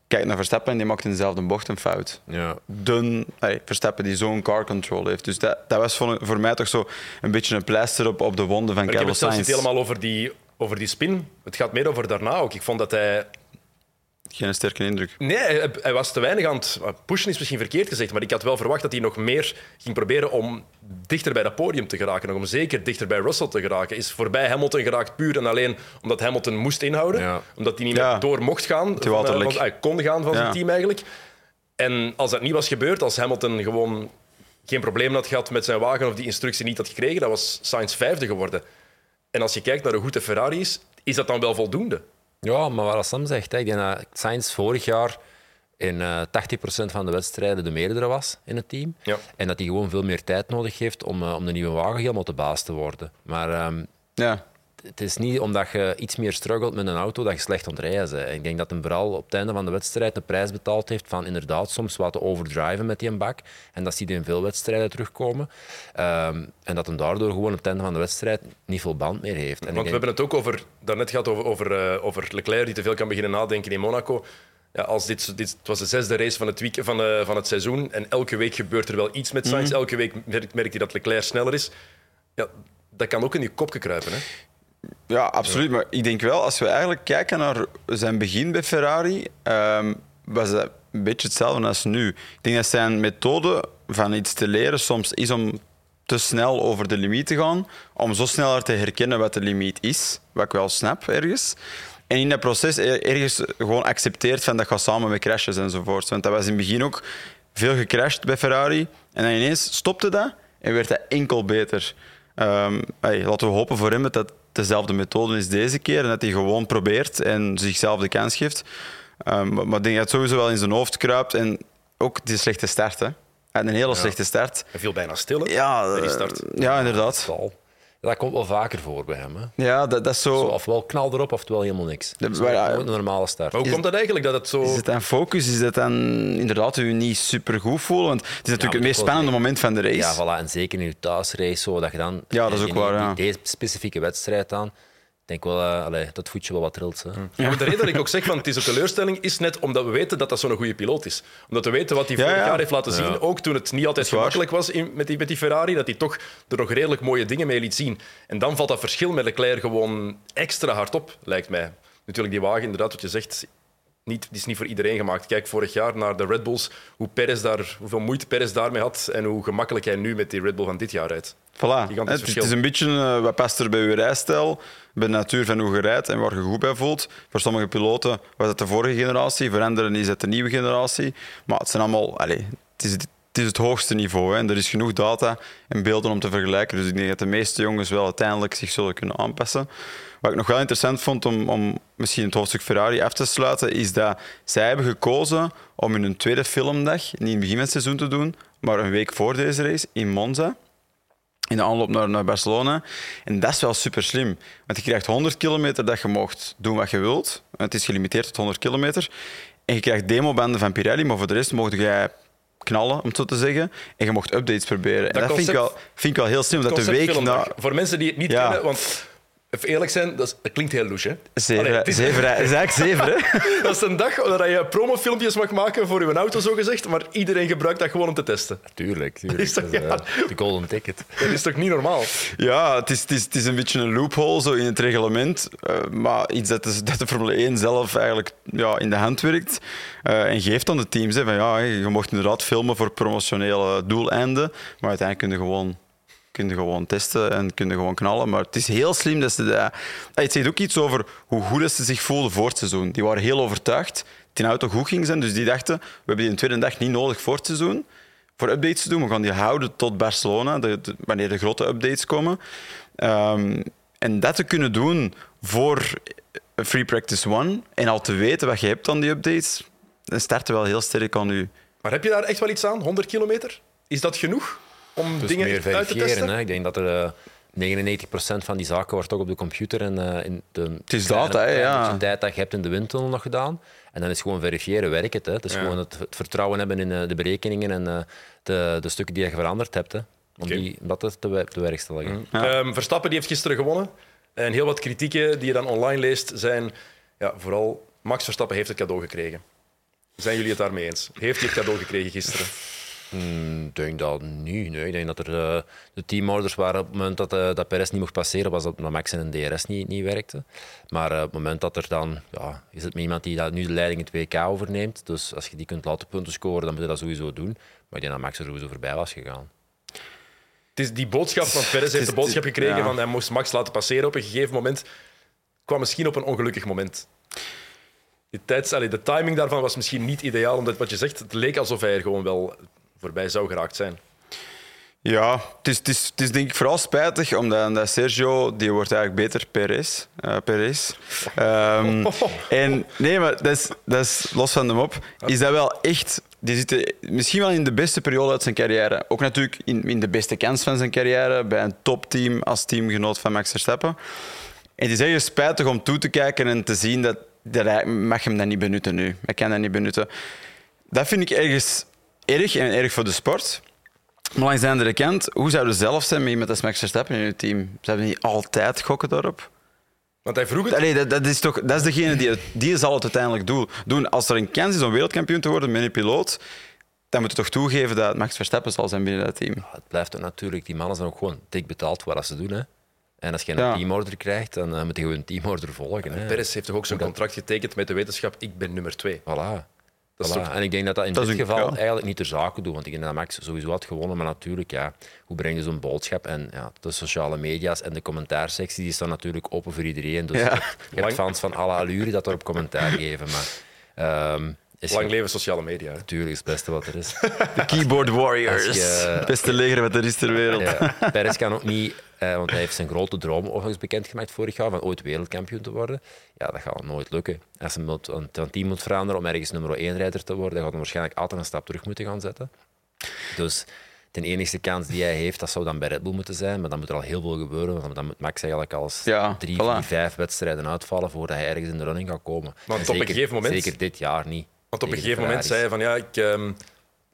kijk naar Verstappen en die maakt in dezelfde bocht een fout Ja. dun Verstappen die zo'n car control heeft. Dus dat, dat was voor, voor mij toch zo een beetje een pleister op, op de wonden van Maar ik heb Carlos het zelfs niet Sainz. helemaal over die, over die spin. Het gaat meer over daarna ook. Ik vond dat hij Geen sterke indruk. Nee, hij, hij was te weinig aan het pushen, is misschien verkeerd gezegd, maar ik had wel verwacht dat hij nog meer ging proberen om dichter bij dat podium te geraken. Nog om zeker dichter bij Russell te geraken. Is voorbij Hamilton geraakt puur en alleen omdat Hamilton moest inhouden. Ja. Omdat hij niet meer door mocht gaan. Van, eh, hij kon gaan van zijn team eigenlijk. En als dat niet was gebeurd, als Hamilton gewoon geen probleem had gehad met zijn wagen of die instructie niet had gekregen, dan was Sainz vijfde geworden. En als je kijkt naar hoe goed de Ferrari is, is dat dan wel voldoende? Ja, maar wat Sam zegt, hè, ik denk dat Sainz vorig jaar in eh 80% van de wedstrijden de meerdere was in het team. Ja. En dat hij gewoon veel meer tijd nodig heeft om, eh, om de nieuwe wagen helemaal de baas te worden. Maar ehm, Ja. Het is niet omdat je iets meer struggelt met een auto dat je slecht ontrijdt. bent. Ik denk dat hij vooral op het einde van de wedstrijd de prijs betaald heeft van inderdaad soms wat te overdriven met die bak. En dat zie je in veel wedstrijden terugkomen. Ehm, en dat hij daardoor gewoon op het einde van de wedstrijd niet veel band meer heeft. En Want we hebben het ook over, daarnet gehad over, over, eh, over Leclerc die te veel kan beginnen nadenken in Monaco. Ja, als dit, dit het was de zesde race van het, week, van, eh, van het seizoen en elke week gebeurt er wel iets met Sainz. Mhm. Elke week merkt, merkt hij dat Leclerc sneller is. Ja, dat kan ook in je kopje kruipen. Hè? Ja, absoluut. Maar ik denk wel, als we eigenlijk kijken naar zijn begin bij Ferrari, ehm, was dat een beetje hetzelfde als nu. Ik denk dat zijn methode van iets te leren soms is om te snel over de limiet te gaan, om zo sneller te herkennen wat de limiet is, wat ik wel snap ergens. En in dat proces er- ergens gewoon accepteert van dat gaat samen met crashes enzovoort. Want dat was in het begin ook veel gecrashed bij Ferrari. En dan ineens stopte dat en werd dat enkel beter. Hey, laten we hopen voor hem dat dezelfde methode is deze keer en dat hij gewoon probeert en zichzelf de kans geeft. Ehm, maar ik denk dat het sowieso wel in zijn hoofd kruipt en ook die slechte start. Hè. Hij had een hele slechte start. Hij viel bijna stil hè, Ja, die eh, start. ja, inderdaad. Dat komt wel vaker voor bij hem. Hè. Ja, dat, dat is zo. Zo, ofwel knal erop, oftewel helemaal niks. Dat is een normale start. Maar hoe Is- komt dat eigenlijk dat het zo... Is het dan focus? Is het dan inderdaad u niet super goed voelen? Want het is natuurlijk het meest spannende moment van de race. Ja, voilà. En zeker in je thuisrace, zo, dat je dan Ja, dat is in ook die- waar, ja. deze specifieke wedstrijd aan, denk wel allee, dat het voetje wel wat trilt. Hè. Ja, maar de reden dat ik ook zeg van het is een teleurstelling, is net omdat we weten dat dat zo'n goede piloot is. Omdat we weten wat hij Ja, vorig ja. jaar heeft laten zien, ook toen het niet altijd gemakkelijk was in, met, die, met die Ferrari, dat hij toch er nog redelijk mooie dingen mee liet zien. En dan valt dat verschil met Leclerc gewoon extra hard op, lijkt mij. Natuurlijk, die wagen, inderdaad, wat je zegt, niet, die is niet voor iedereen gemaakt. Kijk vorig jaar naar de Red Bulls, hoe Perez daar, hoeveel moeite Perez daarmee had en hoe gemakkelijk hij nu met die Red Bull van dit jaar rijdt. Voilà. Het, het is een beetje eh, wat past er bij uw rijstijl, bij de natuur van hoe je rijdt en waar je goed bij voelt. Voor sommige piloten was het de vorige generatie, voor anderen is het de nieuwe generatie. Maar het zijn allemaal... Allez, het, is, het is het hoogste niveau hè. en er is genoeg data en beelden om te vergelijken. Dus ik denk dat de meeste jongens wel uiteindelijk zich zullen kunnen aanpassen. Wat ik nog wel interessant vond om, om misschien het hoofdstuk Ferrari af te sluiten, is dat zij hebben gekozen om hun tweede filmdag niet in het begin van het seizoen te doen, maar een week voor deze race in Monza in de aanloop naar, naar Barcelona. En dat is wel super slim. Want je krijgt 100 kilometer dat je mocht doen wat je wilt. Het is gelimiteerd tot 100 kilometer. En je krijgt demobanden van Pirelli, maar voor de rest mocht jij knallen, om het zo te zeggen. En je mocht updates proberen. En dat, vind, ik wel, vind ik wel heel slim. Dat de week na... Voor mensen die het niet Ja. kennen, want even eerlijk zijn, dat, is- dat klinkt heel louche. Zeven, Allee, is- zeven, dat is eigenlijk zeven, hè? Dat is een dag waar je promofilmpjes mag maken voor je auto, zogezegd, maar iedereen gebruikt dat gewoon om te testen. Tuurlijk, tuurlijk. Is dat- Dat is, eh, ja. de golden ticket. Dat is toch niet normaal? Ja, het is, het, is, het is een beetje een loophole zo in het reglement. eh, maar iets dat de, dat de Formule 1 zelf eigenlijk ja, in de hand werkt. eh, en geeft aan de teams. Hè, van, ja, je mocht inderdaad filmen voor promotionele doeleinden. Maar uiteindelijk kun je gewoon, kun je gewoon testen en kun gewoon knallen. Maar het is heel slim dat ze dat... Ah, Het zegt ook iets over hoe goed ze zich voelden voor het seizoen. Die waren heel overtuigd die auto goed ging zijn. Dus die dachten, we hebben die een tweede dag niet nodig voor het seizoen. voor updates te doen. We gaan die houden tot Barcelona, wanneer de grote updates komen. Ehm, en dat te kunnen doen voor Free Practice One en al te weten wat je hebt aan die updates, dan starten wel heel sterk aan u. Maar heb je daar echt wel iets aan? 100 kilometer? Is dat genoeg om Dus dingen meer uit te testen? verifiëren. Hè. Ik denk dat er eh, 99% van die zaken wordt ook op de computer en eh, in de Het is kleine- hè, kleine ja. beetje tijd dat je hebt in de windtunnel nog gedaan. En dan is gewoon verifiëren, werkt het. Hè. Het is Ja. gewoon het, het vertrouwen hebben in eh, de berekeningen en eh, de, de stukken die je veranderd hebt. Hè. Om die, dat te, te, te werk te leggen. Ja. Ehm, Verstappen die heeft gisteren gewonnen. En heel wat kritieken die je dan online leest zijn... Ja, vooral Max Verstappen heeft het cadeau gekregen. Zijn jullie het daarmee eens? Heeft hij het cadeau gekregen gisteren? Mm, Ik denk dat niet. Nee. Ik denk dat er eh, de teamorders waren op het moment dat, eh, dat Perez niet mocht passeren, was dat Max en een DRS niet, niet werkte. Maar eh, op het moment dat er dan, ja, is het met iemand die dat nu de leiding in het WK overneemt. Dus als je die kunt laten punten scoren, dan moet je dat sowieso doen. Maar ik denk dat Max er sowieso voorbij was gegaan. Het is die boodschap van Perez heeft de boodschap gekregen ja. van hij moest Max laten passeren op een gegeven moment. kwam misschien op een ongelukkig moment. De, tijds, allee, de timing daarvan was misschien niet ideaal, omdat wat je zegt, het leek alsof hij er gewoon wel voorbij zou geraakt zijn. Ja, het is, het, is, het is denk ik vooral spijtig, omdat, Sergio, die wordt eigenlijk beter Perez. eh Perez. Ehm, en nee, maar dat is, dat is los van de mop. Is dat wel echt... Die zit misschien wel in de beste periode uit zijn carrière. Ook natuurlijk in, in de beste kans van zijn carrière, bij een topteam als teamgenoot van Max Verstappen. En het is echt spijtig om toe te kijken en te zien dat, dat hij mag hem dat niet benutten nu. Hij kan dat niet benutten. Dat vind ik ergens erg en erg voor de sport. Maar langs de andere kant, hoe zou je zelf zijn met als Max Verstappen in je team? Zouden niet altijd gokken daarop? Want hij vroeg het. Allee, dat, dat is toch, dat is degene die, het- die zal het uiteindelijk doen. doen. Als er een kans is om wereldkampioen te worden met een piloot, dan moet je toch toegeven dat het Max Verstappen zal zijn binnen dat team. Ja, Het blijft natuurlijk, die mannen zijn ook gewoon dik betaald voor wat ze doen. Hè. En als je een Ja. teamorder krijgt, dan eh, moet je gewoon een teamorder volgen. Hè. Perez heeft toch ook zo'n contract getekend met de wetenschap, ik ben nummer twee. Voilà. Voilà. toch- En ik denk dat dat in Dat dit geval ja. eigenlijk niet ter zake doet. Want ik denk dat Max sowieso had gewonnen. Maar natuurlijk, ja, hoe breng je zo'n boodschap? En ja, de sociale media's en de commentaarsectie die staan natuurlijk open voor iedereen. Dus Ja. je hebt fans van alle allure dat erop commentaar geven. Maar ehm, is Lang leven sociale media. hè. natuurlijk is het beste wat er is. De keyboard warriors. Je- Het beste leger wat er is ter wereld. Ja, Perez kan ook niet, eh, want hij heeft zijn grote droom overigens bekendgemaakt vorig jaar, van ooit wereldkampioen te worden. Ja, dat gaat nooit lukken. Als hij moet- een een team moet veranderen om ergens nummer 1 rijder te worden, dan gaat hij waarschijnlijk altijd een stap terug moeten gaan zetten. Dus de enige kans die hij heeft, dat zou dan bij Red Bull moeten zijn. Maar dan moet er al heel veel gebeuren. Want dan moet Max eigenlijk al Ja, drie, voilà. vier, vijf wedstrijden uitvallen voordat hij ergens in de running gaat komen. Want En op een zeker- gegeven moment- Zeker dit jaar niet. Want op een gegeven moment zei hij van ja, ik, ehm,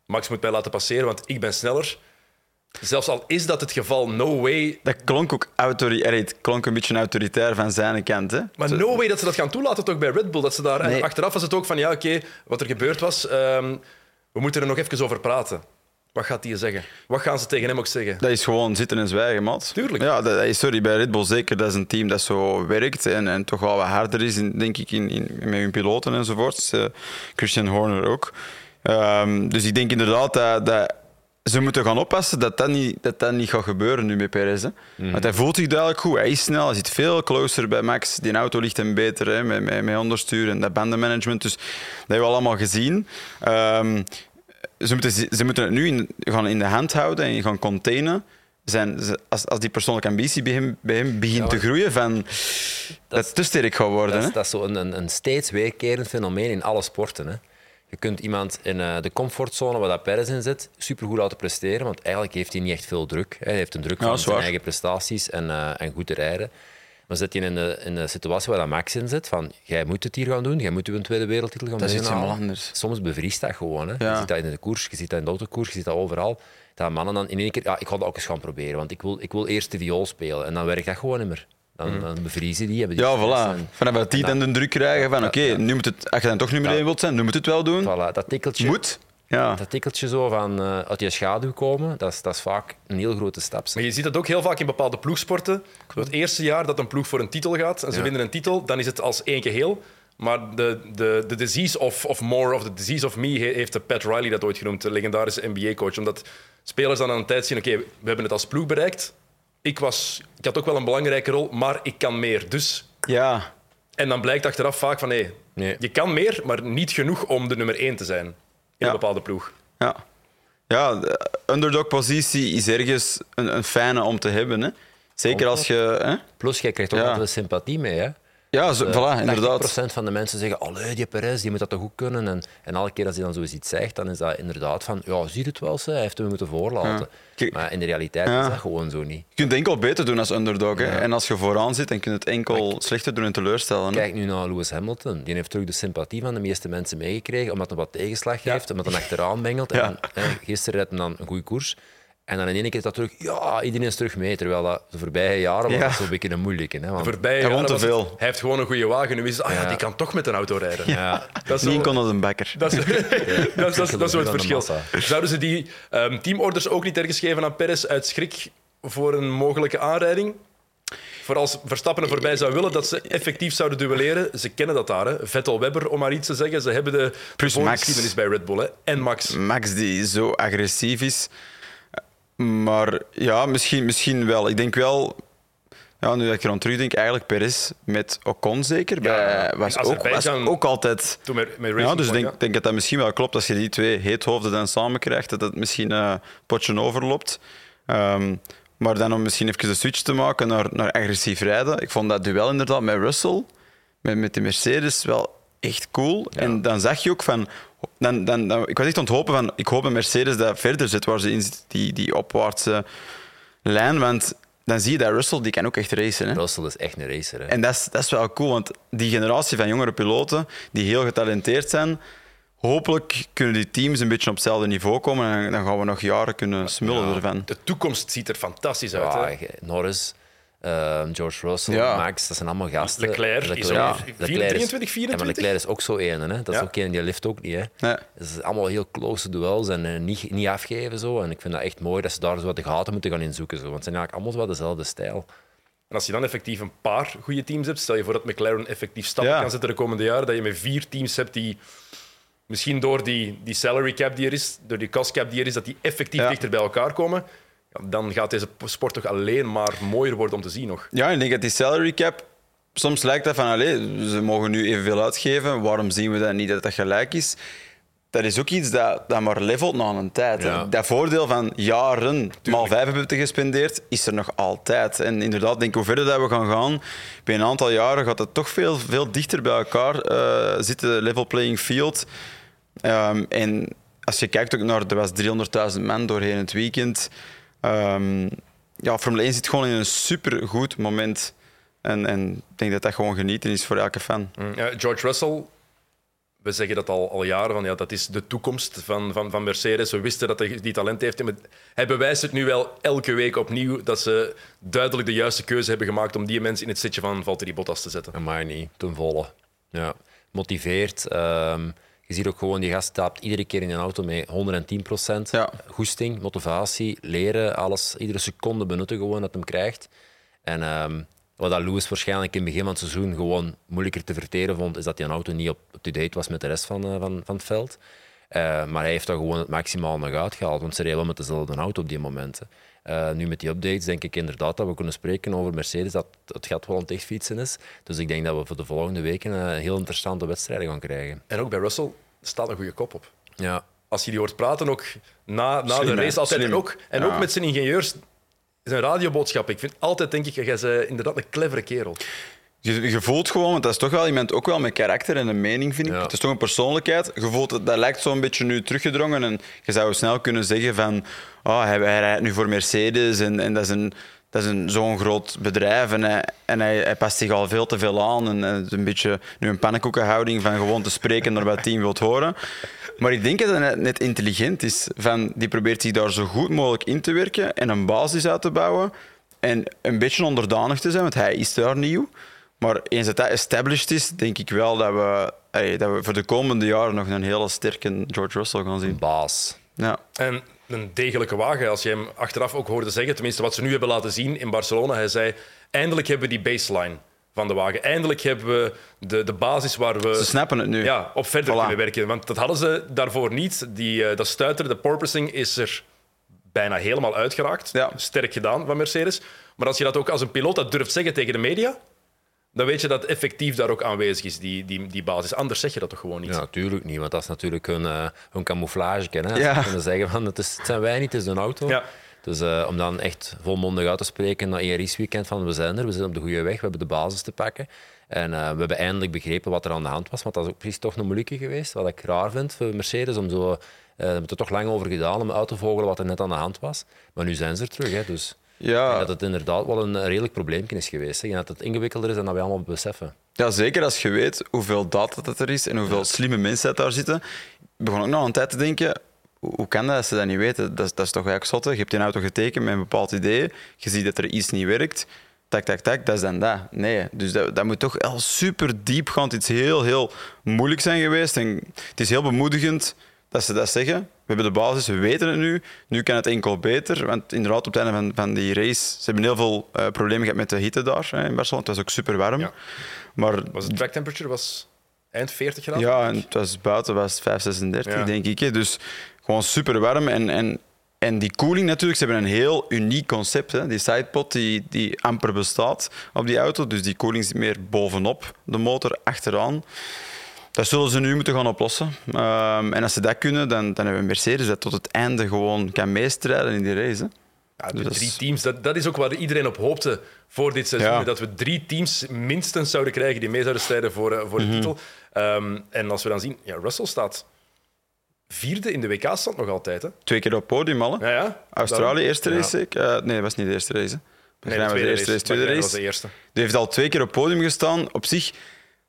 Max moet mij laten passeren, want ik ben sneller. Zelfs al is dat het geval, no way. Dat klonk ook autori- allee, het klonk een beetje autoritair van zijn kant. Hè? Maar no way dat ze dat gaan toelaten toch bij Red Bull. Dat ze daar, en achteraf was het ook van ja, oké, wat er gebeurd was, ehm, we moeten er nog even over praten. Wat gaat hij zeggen? Wat gaan ze tegen hem ook zeggen? Dat is gewoon zitten en zwijgen, maat. Tuurlijk. Ja, dat, is, sorry, bij Red Bull zeker. Dat is een team dat zo werkt en, en toch wel wat harder is, in, denk ik, in, in, met hun piloten enzovoort. Eh, Christian Horner ook. Ehm, dus ik denk inderdaad dat, dat ze moeten gaan oppassen dat dat niet, dat dat niet gaat gebeuren nu met Perez. Hè. Want hij voelt zich duidelijk goed. Hij is snel, hij zit veel closer bij Max. Die auto ligt hem beter hè, met, met, met onderstuur en dat bandenmanagement. Dus dat hebben we allemaal gezien. Ehm, ze, moeten, ze moeten het nu in, gaan in de hand houden en gaan containen. Zijn, als, als die persoonlijke ambitie bij hem, bij hem begint Ja, te groeien, van, dat, het te sterk gaat worden. Dat hè. is, dat is zo een, een, een steeds weerkerend fenomeen in alle sporten. Hè. Je kunt iemand in eh, de comfortzone waar dat Perez in zit, supergoed laten presteren, want eigenlijk heeft hij niet echt veel druk. Hij heeft een druk Ja, van zijn waar. eigen prestaties en, eh, en goed te rijden. Maar zit je in de, in de situatie waar dat Max in zit, van jij moet het hier gaan doen, jij moet je een tweede wereldtitel gaan Dat is iets helemaal anders. Soms bevriest dat gewoon. Hè. Ja. Je ziet dat in de koers, je ziet dat in de autokoers, je ziet dat overal. Dat mannen dan in één keer, ja, ik ga dat ook eens gaan proberen, want ik wil, ik wil eerst de viool spelen. En dan werkt dat gewoon niet meer. Dan, dan bevriezen die, hebben die Ja, voilà. en- Vanaf dat die dan de druk krijgen van oké, nu moet het, als je dan toch nummer Ja. 1 wilt zijn, nu moet het wel doen. Voilà, dat tikkeltje, Moet. Ja. dat tikkeltje zo van eh, uit je schaduw komen, dat is, dat is vaak een heel grote stap. Maar je ziet dat ook heel vaak in bepaalde ploegsporten. Zo Het eerste jaar dat een ploeg voor een titel gaat en ze Ja. winnen een titel, dan is het als één geheel. Maar de, de, de disease of, of more, of the disease of me, he- heeft de Pat Riley dat ooit genoemd, de legendarische NBA-coach. Omdat spelers dan aan een tijd zien, oké, we hebben het als ploeg bereikt. Ik, was, ik had ook wel een belangrijke rol, maar ik kan meer. Dus... ja. En dan blijkt achteraf vaak van, nee, Nee. je kan meer, maar niet genoeg om de nummer één te zijn in Ja. een bepaalde ploeg. Ja. ja, de underdog-positie is ergens een, een fijne om te hebben. Hè. Zeker als je... Hè? Plus, jij krijgt ook Ja. altijd sympathie mee. Hè? Ja, zo, voilà, inderdaad. 80% van de mensen zeggen, allee, die Perez, die moet dat toch goed kunnen. En, en elke keer als hij dan zoiets zegt, dan is dat inderdaad van, ja, zie het wel, ze, hij heeft hem moeten voorlaten. Ja. Maar in de realiteit Ja. is dat gewoon zo niet. Je kunt het enkel beter doen als underdog. Hè. En als je vooraan zit, dan kun je het enkel slechter doen en teleurstellen. hè. Kijk nu naar Lewis Hamilton. Die heeft terug de sympathie van de meeste mensen meegekregen, omdat hij wat tegenslag heeft, omdat hij achteraan bengelt. En, eh, gisteren reed hij dan een goede koers. En dan in één keer is dat terug, ja, iedereen is terug mee. Terwijl dat de voorbije jaren was Ja. dat zo'n beetje een moeilijke. Hè, want- Voorbij Hij jaren te was het- veel. Hij heeft gewoon een goede wagen. Nu is het, ah ja, Ja. die kan toch met een auto rijden. ja. Dat zo- kon het een bakker. Dat is, dat, is, dat, is, dat is zo het de verschil. Zouden ze die ehm, teamorders ook niet ergens geven aan Perez uit schrik voor een mogelijke aanrijding? Voor als Verstappen er voorbij zou willen dat ze effectief zouden duelleren. Ze kennen dat daar. Hè. Vettel Webber, om maar iets te zeggen. Ze hebben de Plus de Max. bij Red Bull. Hè. En Max. Max die zo agressief is. Maar ja, misschien, misschien wel. Ik denk wel, ja, nu dat ik er aan terugdenk, eigenlijk Perez met Ocon zeker. Bij, was, ook, was ook altijd. Toen met, met Ja, dus ik denk, denk dat dat misschien wel klopt als je die twee heethoofden dan samen krijgt, dat het misschien eh, een potje overloopt. Ehm, maar dan om misschien even de switch te maken naar, naar agressief rijden. Ik vond dat duel inderdaad met Russell, met, met de Mercedes, wel echt cool. En dan zag je ook van... Dan, dan, dan, ik was echt aan het hopen van... Ik hoop dat Mercedes dat verder zit waar ze in zit, die, die opwaartse lijn. Want dan zie je dat Russell, die kan ook echt racen. Hè? Russell is echt een racer. Hè. En dat is, dat is wel cool, want die generatie van jongere piloten die heel getalenteerd zijn, hopelijk kunnen die teams een beetje op hetzelfde niveau komen en dan gaan we nog jaren kunnen smullen ervan. De toekomst ziet er fantastisch uit. Ja, hè. Norris, eh, George Russell, Ja. Max, dat zijn allemaal gasten. Leclerc is ook Ja. 4, 23, 24. Ja, maar Leclerc is ook zo één, hè? dat is ook één die lift ook niet. Hè? Nee. Het is allemaal heel close duels en eh, niet, niet afgeven. Zo. En ik vind dat echt mooi dat ze daar zo wat de gaten moeten gaan inzoeken. Zo. Want het zijn eigenlijk allemaal wel dezelfde stijl. En als je dan effectief een paar goede teams hebt, stel je voor dat McLaren effectief stappen Ja. kan zetten de komende jaren, dat je met vier teams hebt die misschien door die, die salary cap die er is, door die cost cap die er is, dat die effectief Ja. dichter bij elkaar komen, dan gaat deze sport toch alleen maar mooier worden om te zien nog. Ja, ik denk dat die salary cap, soms lijkt dat van, allee, ze mogen nu evenveel uitgeven, waarom zien we dat niet dat dat gelijk is? Dat is ook iets dat, dat maar levelt na een tijd. Ja. Dat voordeel van jaren maal vijf hebben te gespendeerd, is er nog altijd. En inderdaad, denk ik, hoe verder dat we gaan gaan, bij een aantal jaren gaat het toch veel, veel dichter bij elkaar eh, zitten, level playing field. Ehm, en als je kijkt ook naar, er was 300.000 man doorheen het weekend. Ehm, ja, Formule 1 zit gewoon in een supergoed moment. En, en ik denk dat dat gewoon genieten is voor elke fan. Ja, George Russell, we zeggen dat al, al jaren, van, ja, dat is de toekomst van, van, van Mercedes. We wisten dat hij die talent heeft. Maar hij bewijst het nu wel elke week opnieuw dat ze duidelijk de juiste keuze hebben gemaakt om die mensen in het zitje van Valtteri Bottas te zetten. En maar niet, ten volle. Ja. Motiveert. ehm, je ziet ook gewoon, die gast stapt iedere keer in een auto met 110 procent. Ja. Goesting, motivatie, leren, alles. Iedere seconde benutten gewoon dat hem krijgt. En ehm, wat dat Lewis waarschijnlijk in het begin van het seizoen gewoon moeilijker te verteren vond, is dat die auto niet op to date was met de rest van, eh, van, van het veld. Eh, maar hij heeft daar gewoon het maximaal nog uitgehaald, want ze reden wel met dezelfde auto op die momenten. Eh, nu met die updates denk ik inderdaad dat we kunnen spreken over Mercedes, dat het gat wel aan het echt fietsen is. Dus ik denk dat we voor de volgende weken eh, heel interessante wedstrijden gaan krijgen. En ook bij Russell staat een goede kop op. Ja, Als je die hoort praten, ook na, na Slim, de race altijd. En, ook, en Ja. ook met zijn ingenieurs, zijn radioboodschap. Ik vind altijd, denk ik, jij bent inderdaad een clevere kerel. Je, je voelt gewoon, want dat is toch wel iemand ook wel met karakter en een mening, vind ik. Ja. Het is toch een persoonlijkheid. Je voelt, het- dat lijkt zo'n beetje nu teruggedrongen. En je zou snel kunnen zeggen van... Oh, hij, hij rijdt nu voor Mercedes en, en dat is een... Dat is een, zo'n groot bedrijf en, hij, en hij, hij past zich al veel te veel aan. En, het is een beetje nu een pannenkoekenhouding van gewoon te spreken naar wat het team wilt horen. Maar ik denk dat hij net, net intelligent is. Van, die probeert zich daar zo goed mogelijk in te werken en een basis uit te bouwen. En een beetje onderdanig te zijn, want hij is daar nieuw. Maar eens dat dat established is, denk ik wel dat we, dat we voor de komende jaren nog een hele sterke George Russell gaan zien. baas. Ja. En een degelijke wagen, als je hem achteraf ook hoorde zeggen, tenminste wat ze nu hebben laten zien in Barcelona. Hij zei, eindelijk hebben we die baseline van de wagen. Eindelijk hebben we de, de basis waar we Ze snappen het nu. ja, op verder Voilà. kunnen werken. Want dat hadden ze daarvoor niet. Die, eh, dat stuiter, de porpoising, is er bijna helemaal uitgeraakt. Ja. Sterk gedaan van Mercedes. Maar als je dat ook als een piloot dat durft zeggen tegen de media, dan weet je dat effectief daar ook aanwezig is, die, die, die basis. Anders zeg je dat toch gewoon niet? Ja, natuurlijk niet, want dat is natuurlijk hun, uh, hun camouflage. Hè? Ja. Ze kunnen zeggen van het, is, het zijn wij niet, het is een auto. Ja. Dus uh, om dan echt volmondig uit te spreken na één raceweekend van we zijn er, we zijn op de goede weg, we hebben de basis te pakken. En uh, we hebben eindelijk begrepen wat er aan de hand was, want dat is ook precies toch een moeilijke geweest. Wat ik raar vind voor Mercedes, om zo... Uh, we hebben er toch lang over gedaan om uit te vogelen wat er net aan de hand was. Maar nu zijn ze er terug, hè, dus... Ja. dat het inderdaad wel een redelijk probleempje is geweest. Hè. En dat het ingewikkelder is dan dat we allemaal beseffen. Ja, zeker als je weet hoeveel data dat er is en hoeveel slimme mensen dat daar zitten. Ik begon ook nog een tijd te denken, hoe kan dat als ze dat niet weten? Dat, is, dat is toch eigenlijk zotte. Je hebt die auto getekend met een bepaald idee, je ziet dat er iets niet werkt, tak, tak, tak, dat is dan dat. Nee, dus dat, dat moet toch wel super diepgaand iets heel, heel moeilijk zijn geweest. En het is heel bemoedigend dat ze dat zeggen. We hebben de basis, we weten het nu. Nu kan het enkel beter. Want inderdaad, op het einde van, van die race... Ze hebben heel veel uh, problemen gehad met de hitte daar hè, in Barcelona. Het was ook super warm. Ja. Maar, Was het track temperature was eind 40 graden? ja, en het was buiten was 5, 36, Ja. denk ik. hè. Dus gewoon super warm. En, en, en die koeling natuurlijk, ze hebben een heel uniek concept. Hè. Die sidepod die, die amper bestaat op die auto. Dus die koeling zit meer bovenop de motor, achteraan. Dat zullen ze nu moeten gaan oplossen. Ehm, en als ze dat kunnen, dan, dan hebben we Mercedes dat tot het einde gewoon kan meestrijden in die race. Hè. Ja, de Dus dat drie teams, dat, dat is ook waar iedereen op hoopte voor dit seizoen. Ja. Dat we drie teams minstens zouden krijgen die mee zouden strijden voor, eh, voor Mhm. de titel. Ehm, en als we dan zien, ja, Russell staat vierde in de WK-stand nog altijd. Hè? Twee keer op podium al. hè. Ja, ja. Australië, eerste race. Eh, nee, dat was niet de eerste race. hè. Nee, de tweede de eerste race, tweede race. was de eerste. Die heeft al twee keer op podium gestaan. Op zich,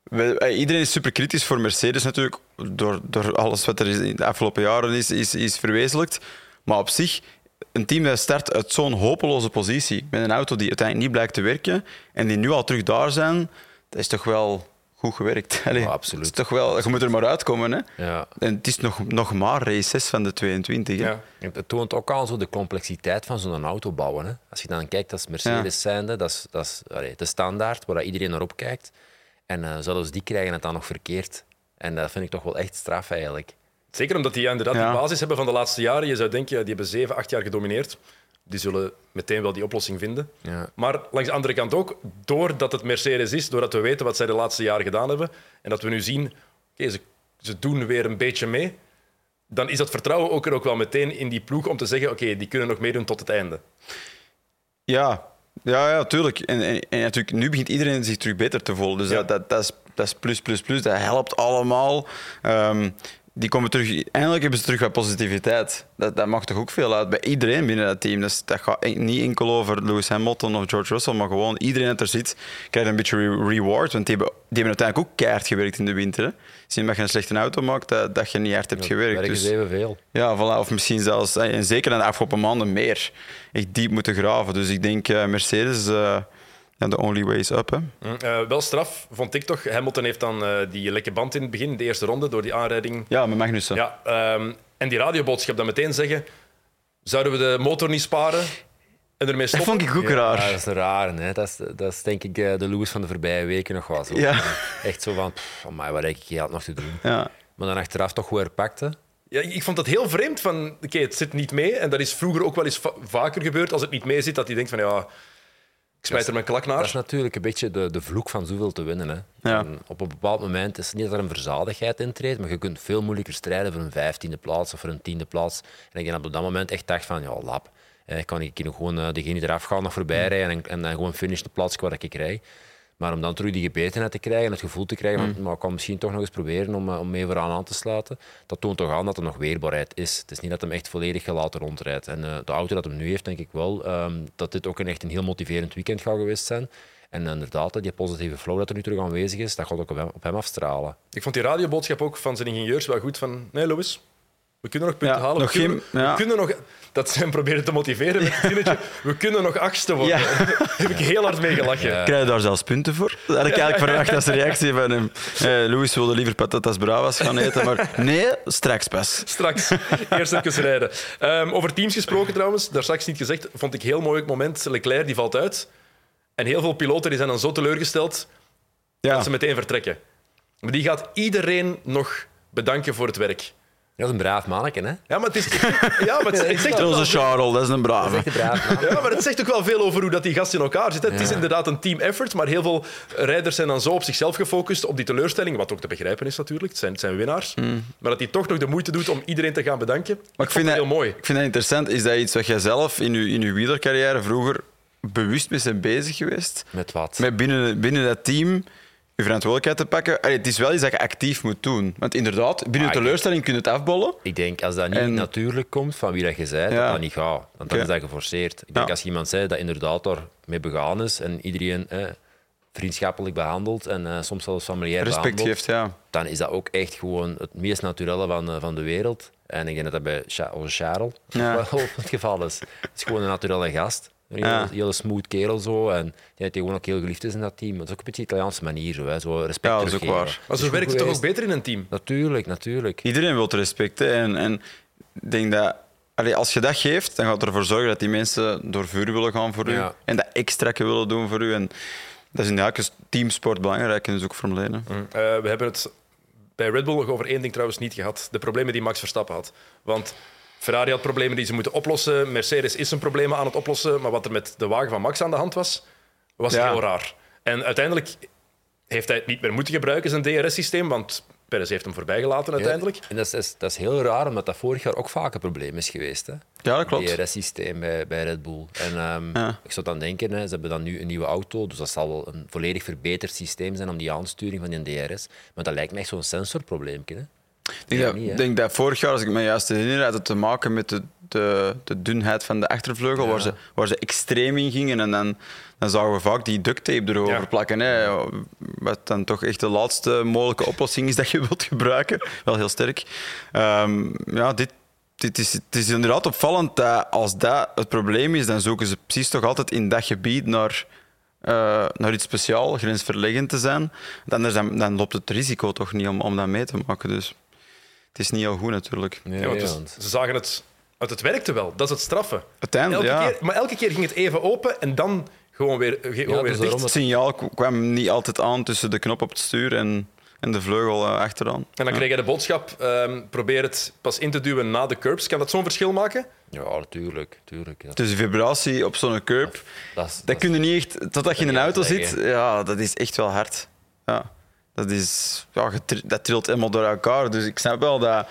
we- eh, iedereen is super kritisch voor Mercedes natuurlijk, door, door alles wat er is in de afgelopen jaren is, is, is verwezenlijkt. Maar op zich, een team dat start uit zo'n hopeloze positie, met een auto die uiteindelijk niet blijkt te werken, en die nu al terug daar zijn, dat is toch wel goed gewerkt. Allee, absoluut. het Is toch wel, je moet er maar uitkomen. Hè? Ja. En het is nog, nog maar race 6 van de 22. Hè? Ja. Het toont ook aan zo de complexiteit van zo'n auto bouwen. Hè. Als je dan kijkt als Mercedes zijnde, dat is, dat is allee, de standaard waar iedereen naar opkijkt. En eh, zelfs die krijgen het dan nog verkeerd. En dat vind ik toch wel echt straf eigenlijk. Zeker omdat die inderdaad Ja. die basis hebben van de laatste jaren. Je zou denken, ja, die hebben zeven, acht jaar gedomineerd. Die zullen meteen wel die oplossing vinden. Ja. Maar langs de andere kant ook, doordat het Mercedes is, doordat we weten wat zij de laatste jaren gedaan hebben, en dat we nu zien, oké, ze, ze doen weer een beetje mee, dan is dat vertrouwen ook er ook wel meteen in die ploeg om te zeggen, oké, die kunnen nog meedoen tot het einde. Ja, ja, ja tuurlijk. En, en, en natuurlijk, nu begint iedereen zich terug beter te voelen. Dus Ja. dat, dat, dat, is, dat is plus, plus, plus. Dat helpt allemaal. Ehm, die komen terug, eindelijk hebben ze terug wat positiviteit. Dat, dat maakt toch ook veel uit bij iedereen binnen dat team. Dus dat gaat niet enkel over Lewis Hamilton of George Russell, maar gewoon iedereen dat er zit krijgt een beetje re- reward. Want die hebben, die hebben uiteindelijk ook keihard gewerkt in de winter. Hè. Zie je dat je een slechte auto maakt, dat, dat je niet hard hebt gewerkt. Dus- ze evenveel. ja, voilà. of misschien zelfs, en zeker in de afgelopen maanden, meer. Echt diep moeten graven. Dus ik denk eh, Mercedes, eh ja, the only way is up. Hè. Eh, wel straf, vond ik toch. Hamilton heeft dan eh, die lekke band in het begin, de eerste ronde, door die aanrijding. Ja, met Magnussen. Ja, ehm, en die radioboodschap dan meteen zeggen, zouden we de motor niet sparen en ermee Dat stoppen? vond ik ook Ja, raar. dat is raar. Hè? Dat, is, dat is denk ik eh, de Lewis van de voorbije weken nog wel zo. Ja. Echt zo van, pff, amai, wat heb ik hier nog te doen? Ja. Maar dan achteraf toch weer pakte. Ja, ik vond dat heel vreemd van, oké, het zit niet mee. En dat is vroeger ook wel eens va- vaker gebeurd. Als het niet mee zit, dat hij denkt van, ja, ik smijt er mijn klak Dat is naar. natuurlijk een beetje de, de vloek van zoveel te winnen. Hè. Ja. Op een bepaald moment is het niet dat er een verzadigheid intreedt, maar je kunt veel moeilijker strijden voor een vijftiende plaats of voor een tiende plaats. En ik denk dat ik op dat moment echt dacht van, ja, lap. Eh, kan ik hier nog gewoon eh, degene die eraf gaan nog voorbij rijden en, en dan gewoon finish de plaats waar ik krijg. Maar om dan terug die gebetenheid te krijgen en het gevoel te krijgen van, maar ik kan misschien toch nog eens proberen om, eh, om mee vooraan aan te sluiten, dat toont toch aan dat er nog weerbaarheid is. Het is niet dat hem echt volledig gelaten rondrijdt. En eh, de auto dat hem nu heeft, denk ik wel ehm, dat dit ook een echt een heel motiverend weekend gaat geweest zijn. En inderdaad, die positieve flow dat er nu terug aanwezig is, dat gaat ook op hem, op hem afstralen. Ik vond die radioboodschap ook van zijn ingenieurs wel goed. Van, nee, Louis, we kunnen nog punten Ja, halen. nog we, kunnen, geen- ja. we kunnen nog... Dat ze hem proberen te motiveren met het zinnetje. We kunnen nog achtste worden. Ja. Daar heb ik heel hard mee gelachen. Ja. Krijg je daar zelfs punten voor? Dat had ik eigenlijk verwacht als reactie van hem. Eh, Louis wilde liever patatas bravas gaan eten, maar nee, straks pas. Straks. Eerst even rijden. Ehm, over teams gesproken trouwens, daar straks niet gezegd, vond ik heel mooi het moment. Leclerc die valt uit. En heel veel piloten die zijn dan zo teleurgesteld Ja, dat ze meteen vertrekken. Maar die gaat iedereen nog bedanken voor het werk. Dat is een braaf manneke, hè? Ja, maar het is... Ja, maar het, het zegt ook Onze wel, Charles, dat is een Dat brave. is echt een braaf ja, maar het zegt ook wel veel over hoe dat die gast in elkaar zit. hè. Het is inderdaad een team effort, maar heel veel rijders zijn dan zo op zichzelf gefocust, op die teleurstelling, wat ook te begrijpen is natuurlijk. Het zijn, het zijn winnaars. Maar dat hij toch nog de moeite doet om iedereen te gaan bedanken, Mm. Maar ik vind, dat, heel mooi. ik vind dat interessant. Is dat iets wat jij zelf in je, in je wielercarrière vroeger bewust mee bent bezig geweest? Met wat? Met binnen, binnen dat team je verantwoordelijkheid te pakken? Allee, het is wel iets dat je actief moet doen. Want inderdaad, binnen ik- teleurstelling kun je het afbollen. Ik denk, als dat niet En- natuurlijk komt van wie dat je bent, Ja. dat dat niet gaat. Want dan is dat geforceerd. Ik denk, als iemand zei dat inderdaad daarmee begaan is en iedereen eh, vriendschappelijk behandelt en eh, soms zelfs familiair Respect behandelt, geeft, ja. dan is dat ook echt gewoon het meest naturele van, eh, van de wereld. En ik denk dat dat bij onze Charles wel het geval is. Het is gewoon een naturele gast. Een hele, Ja. hele smooth kerel zo. En die heeft gewoon ook heel geliefd is in dat team. Dat is ook een beetje de Italiaanse manier. Zo, hè. zo respect Ja, dat is ook waar. Maar is zo werkt het toch ook beter in een team? Natuurlijk, natuurlijk. Iedereen wil respect. Hè. En, en ik denk dat allee, als je dat geeft, dan gaat het ervoor zorgen dat die mensen door vuur willen gaan voor u. En dat extra willen doen voor u. En dat is in elke teamsport belangrijk en dus ook Formule 1. hè. Eh, we hebben het bij Red Bull nog over één ding trouwens niet gehad. De problemen die Max Verstappen had. Want Ferrari had problemen die ze moeten oplossen. Mercedes is zijn problemen aan het oplossen. Maar wat er met de wagen van Max aan de hand was, was Ja. heel raar. En uiteindelijk heeft hij het niet meer moeten gebruiken, zijn DRS-systeem. Want Perez heeft hem voorbijgelaten uiteindelijk. Ja, en dat is, dat, is, dat is heel raar, omdat dat vorig jaar ook vaak een probleem is geweest. Hè? Ja, dat klopt. Het DRS-systeem bij, bij Red Bull. En ehm, Ja. ik zou dan denken, hè, ze hebben dan nu een nieuwe auto, dus dat zal wel een volledig verbeterd systeem zijn om die aansturing van die DRS. Maar dat lijkt me echt zo'n sensorprobleempje. Hè? Ik denk, Ja, dat, niet, denk dat vorig jaar, als ik me juist herinner, had het te maken met de, de, de dunheid van de achtervleugel, waar, ze, waar ze extreem in gingen. En dan, dan zagen we vaak die duct tape erover Ja. plakken. Hè, wat dan toch echt de laatste mogelijke oplossing is dat je wilt gebruiken. Wel heel sterk. Ehm, ja, dit, dit is, het is inderdaad opvallend dat als dat het probleem is, dan zoeken ze precies toch altijd in dat gebied naar, eh, naar iets speciaals, grensverleggend te zijn. Anders dan, dan loopt het risico toch niet om, om dat mee te maken. Dus het is niet heel goed natuurlijk. Ja, Ja, want ja, dus want- ze zagen het... Want het werkte wel, dat is het straffen. Uiteindelijk, Elke ja. keer, maar elke keer ging het even open en dan gewoon weer, ge- gewoon dus weer daarom dicht. Het signaal kwam niet altijd aan tussen de knop op het stuur en, en de vleugel eh, achteraan. En dan kreeg hij de boodschap, ehm, probeer het pas in te duwen na de curbs. Kan dat zo'n verschil maken? ja, natuurlijk. natuurlijk. Dat, Dus de vibratie op zo'n curb, dat, dat dat kun je niet echt... Totdat je in een auto zit, ja, dat is echt wel hard. Ja. Dat, is, ja, dat trilt helemaal door elkaar. Dus ik snap wel dat...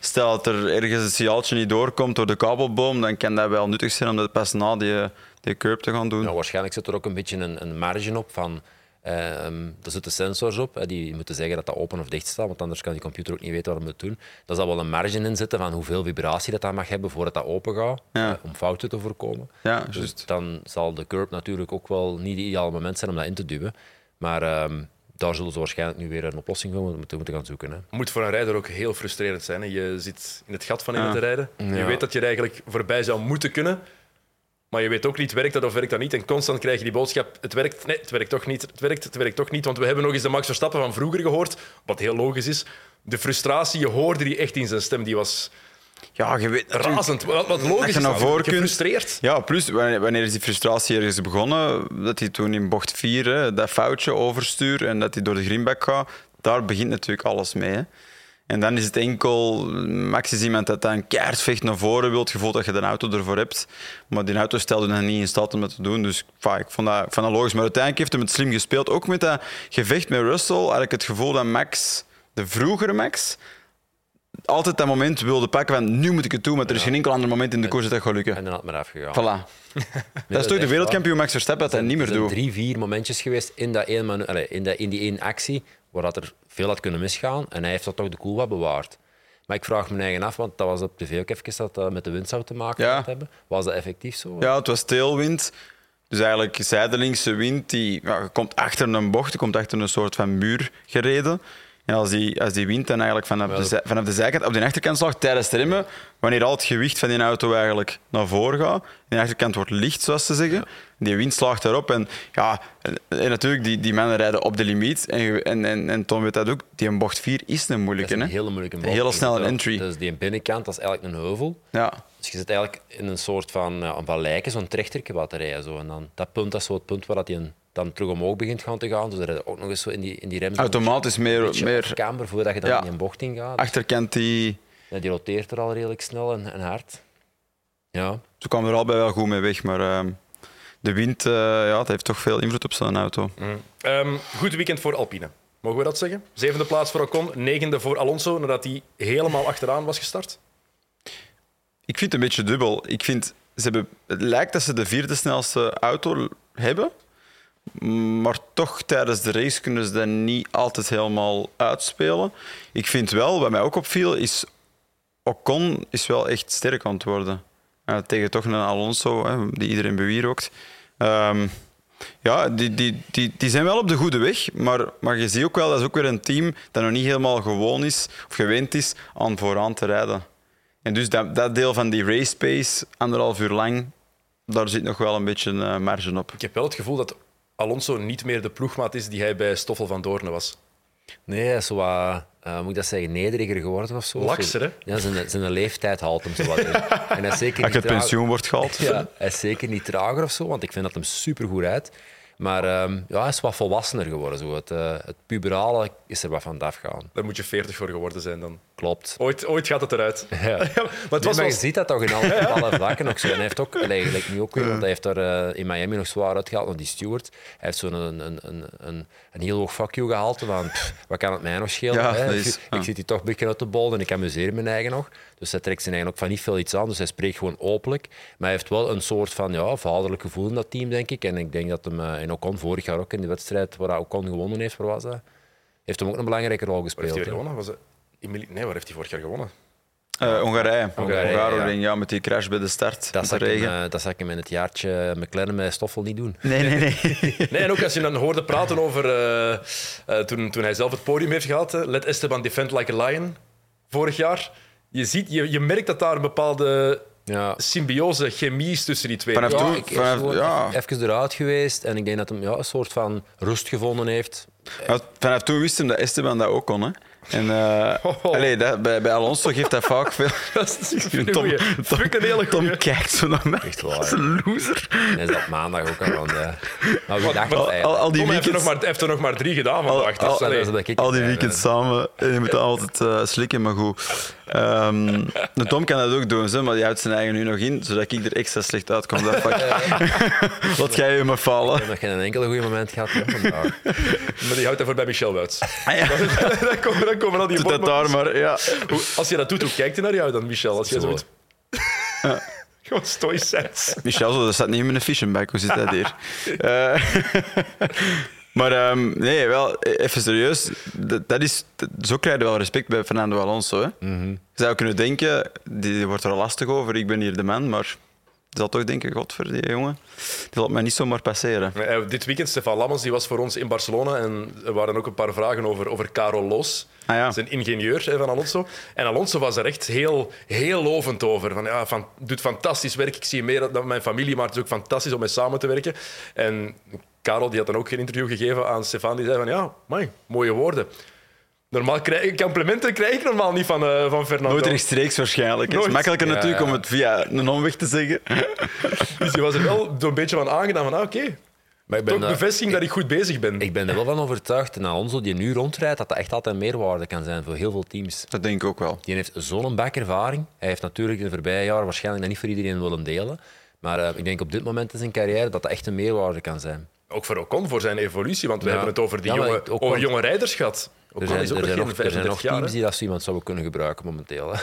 Stel dat er ergens een signaaltje niet doorkomt door de kabelboom, dan kan dat wel nuttig zijn om dat pas na die, die curb te gaan doen. Ja, waarschijnlijk zit er ook een beetje een, een marge op van. ehm er zitten sensors op die moeten zeggen dat dat open of dicht staat, want anders kan die computer ook niet weten wat hij moet doen. Daar zal wel een marge in zitten van hoeveel vibratie dat, dat mag hebben voordat dat open gaat, Ja. eh, om fouten te voorkomen. Ja, Dus dan zal de curb natuurlijk ook wel niet het ideale moment zijn om dat in te duwen. Maar ehm, daar zullen ze waarschijnlijk nu weer een oplossing voor moeten, moeten gaan zoeken. Hè. Moet voor een rijder ook heel frustrerend zijn. Hè? Je zit in het gat van iemand Ja. te rijden. Je Ja. weet dat je er eigenlijk voorbij zou moeten kunnen. Maar je weet ook niet, werkt dat of werkt dat niet? En constant krijg je die boodschap, het werkt, nee, het werkt toch niet, het werkt, het werkt toch niet. Want we hebben nog eens de Max Verstappen van vroeger gehoord, wat heel logisch is. De frustratie, je hoorde die echt in zijn stem, die was Ja, je weet razend. Wat, wat logisch Dat je is, naar voren kunt. gefrustreerd. Ja, plus wanneer, is die frustratie ergens begonnen? Dat hij toen in bocht 4 hè, dat foutje overstuurt en dat hij door de greenback gaat. Daar begint natuurlijk alles mee. Hè. En dan is het enkel, Max is iemand dat dan keihard vecht naar voren wil, het gevoel dat je de auto ervoor hebt. Maar die auto stelde hem niet in staat om dat te doen. Dus ik, vond dat, vond dat logisch. Maar uiteindelijk heeft hij het slim gespeeld. Ook met dat gevecht met Russell had ik het gevoel dat Max, de vroegere Max, altijd dat moment wilde pakken van nu moet ik het doen, maar er is geen enkel ander moment in de koers dat dat gaat lukken. En dan had het maar afgegaan. Voilà. dat is toch de wereldkampioen Max Verstappen dat hij niet meer Er zijn doet. drie, vier momentjes geweest in, dat één manu- allee, in, dat, in die één actie waar dat er veel had kunnen misgaan. En hij heeft dat toch de koel wat bewaard. Maar ik vraag me eigen af, want dat was op tv ook even dat dat met de wind zou te maken Ja. hebben. Was dat effectief zo? Ja, het was teelwind. Dus eigenlijk zijdelingse wind, die ja, komt achter een bocht, je komt achter een soort van muur gereden. En als die, als die wind dan eigenlijk vanaf de, zij- vanaf de zijkant op de achterkant slaagt tijdens het remmen, wanneer al het gewicht van die auto eigenlijk naar voren gaat, de achterkant wordt licht, zoals ze zeggen, die wind slaagt daarop. En, ja, en, natuurlijk, die, die mannen rijden op de limiet. En, je- en, en, en Tom weet dat ook, die een bocht 4 is een Dat moeilijke. is een hele moeilijke Een bocht. hele Je snelle entry. Dus die binnenkant, dat is eigenlijk een heuvel. Ja. Dus je zit eigenlijk in een soort van ja, een vallijken, zo'n trechterke wat te rijden. Zo. En dan, dat punt dat is zo het punt waar dat die een, dan terug omhoog begint gaan te gaan. Dus er ook nog eens zo in die, in die rem. Automatisch meer, meer afkamber voordat je dan Ja. in een bocht ingaat. achterkant die, Ja, die roteert er al redelijk snel en, en hard. Ja, Ze kwamen er allebei wel goed mee weg, maar ehm, de wind eh, ja, dat heeft toch veel invloed op zo'n auto. Ehm, goed weekend voor Alpine. Mogen we dat zeggen? Zevende plaats voor Ocon, negende voor Alonso, nadat hij helemaal achteraan was gestart. Ik vind het een beetje dubbel. Ik vind, ze hebben, het lijkt dat ze de vierde snelste auto hebben, maar toch tijdens de race kunnen ze dat niet altijd helemaal uitspelen. Ik vind wel, wat mij ook opviel, is Ocon is wel echt sterk aan het worden. Eh, tegen toch een Alonso, hè, die iedereen bewierookt. Ehm ja, die, die, die, die zijn wel op de goede weg, maar, maar je ziet ook wel, dat is ook weer een team dat nog niet helemaal gewoon is, of gewend is, aan vooraan te rijden. En dus dat, dat deel van die race pace, anderhalf uur lang, daar zit nog wel een beetje uh, marge op. Ik heb wel het gevoel dat Alonso niet meer de ploegmaat is die hij bij Stoffel van Doornen was. nee, hij is zo wat, eh, moet ik dat zeggen, nederiger geworden of zo. Lakser, hè? Ja, zijn, zijn leeftijd haalt hem zo wat in. En hij is zeker Als je niet het pensioen wordt gehaald. Ja, hij is zeker niet trager of zo, want ik vind dat hem supergoed uit. Maar ehm, ja, hij is wat volwassener geworden. Zo. Het, eh, het puberale is er wat van afgegaan. Daar moet je 40 voor geworden zijn dan. Klopt. Ooit, ooit gaat het eruit. Ja. maar het Nee, was maar wel... je ziet dat toch in alle, alle vlakken ook zo. En hij heeft ook, allee, gelijk nu ook weer, want hij heeft daar eh, in Miami nog zwaar uitgehaald, want die steward. Hij heeft zo'n een, een, een, een, een heel hoog fuck you gehaald. Van, pff, wat kan het mij nog schelen? Ja, hè? ik, zit hier toch een beetje uit de bol en ik amuseer me eigen nog. Dus hij trekt zijn eigen ook van niet veel iets aan. Dus hij spreekt gewoon openlijk. Maar hij heeft wel een soort van ja, vaderlijk gevoel in dat team, denk ik. En ik denk dat hem eh, in Ocon vorig jaar ook in de wedstrijd waar Ocon gewonnen heeft, waar was dat? Heeft hem ook een belangrijke rol Waar heeft gespeeld. hij gewonnen? Was het... Nee, waar heeft hij vorig jaar gewonnen? Eh, Hongarije. Hongarije, Hongaroring, ja. met die crash bij de start. Dat hem, regen. eh, dat zou ik hem in het jaartje McLaren met Stoffel niet doen. Nee, nee, nee. Nee, en ook als je dan hoorde praten over eh, eh, toen, toen hij zelf het podium heeft gehad, Let Esteban defend like a lion, vorig jaar. Je, ziet, je, je merkt dat daar een bepaalde Ja. symbiose, chemie is tussen die twee. Vanaf Ja, toen- ik vanaf- ja. even eruit geweest en ik denk dat hij ja, een soort van rust gevonden heeft. Ja, vanaf toen wist hem dat Esteban dat ook kon. Hè. En, eh, Oh. allee, dat, bij, bij Alonso geeft dat vaak veel. Dat is een Tom. Dat ik een hele Tom kijkt zo naar mij. Echt waar. Dat is een loser. En is dat maandag ook al. Want, eh, maar wie dacht maar- dat Al, al die Tom heeft er, nog maar, heeft er nog maar drie gedaan al, vandaag. al, dus, allee. dat dat ik al het die weekends eh. samen. En je moet dat altijd eh, slikken, maar goed. Ehm, de Tom kan dat ook doen, zo, maar die houdt zijn eigen nu nog in, zodat ik er extra slecht uitkom. Dat fuck. Laat jij je maar vallen. Ik heb nog geen enkele goede moment gehad hè, vandaag. Maar die houdt daarvoor bij Michel Wuits. Ah, ja. komen, dan komen al die Doe dat daar maar, ja. Hoe- Als je dat doet, hoe kijkt hij naar jou dan, Michel? Als jij Zo. zoiets... Gewoon stoïcijns. Michel, zo, dat staat niet in mijn fishenbag. Hoe zit dat hier? Eh, maar ehm, nee, wel, even serieus. Dat, dat is, dat- zo krijg je wel respect bij Fernando Alonso. Hè? Je zou kunnen denken, die, die wordt er lastig over, ik ben hier de man. Maar je zal toch denken, godver, die jongen. Die laat mij niet zomaar passeren. Nee, eh, Dit weekend, Stefan Lammens, die was voor ons in Barcelona en er waren ook een paar vragen over, over Karel Loos. Ah ja. zijn ingenieur hè, van Alonso. En Alonso was er echt heel, heel lovend over. Van, ja, van, doet fantastisch werk. Ik zie meer dan mijn familie, maar het is ook fantastisch om mee samen te werken. En Karel die had dan ook een interview gegeven aan Stefan. Die zei van, ja, amai, mooie woorden. Normaal krijg ik complimenten krijg ik normaal niet van, eh, van Fernando. Nooit rechtstreeks waarschijnlijk. Het is makkelijker Ja, natuurlijk ja. om het via een omweg te zeggen. Dus die was er wel zo'n beetje van aangedaan van, ah, oké, Maar ik ben, toch bevestiging dat ik goed bezig ben. ik ben er wel van overtuigd, en Alonso die nu rondrijdt, dat dat echt altijd een meerwaarde kan zijn voor heel veel teams. Dat denk ik ook wel. Die heeft zo'n bakervaring. Hij heeft natuurlijk in de voorbije jaren waarschijnlijk dat niet voor iedereen willen delen. Maar eh, ik denk op dit moment in zijn carrière dat dat echt een meerwaarde kan zijn. Ook voor Ocon, voor zijn evolutie. Want we Ja. hebben het over die Ja, jonge, ook over jonge rijders gehad. Er zijn, is ook er nog zijn geen nog, er zijn nog 35 jaar. teams die dat zo iemand zouden kunnen gebruiken momenteel. Hè.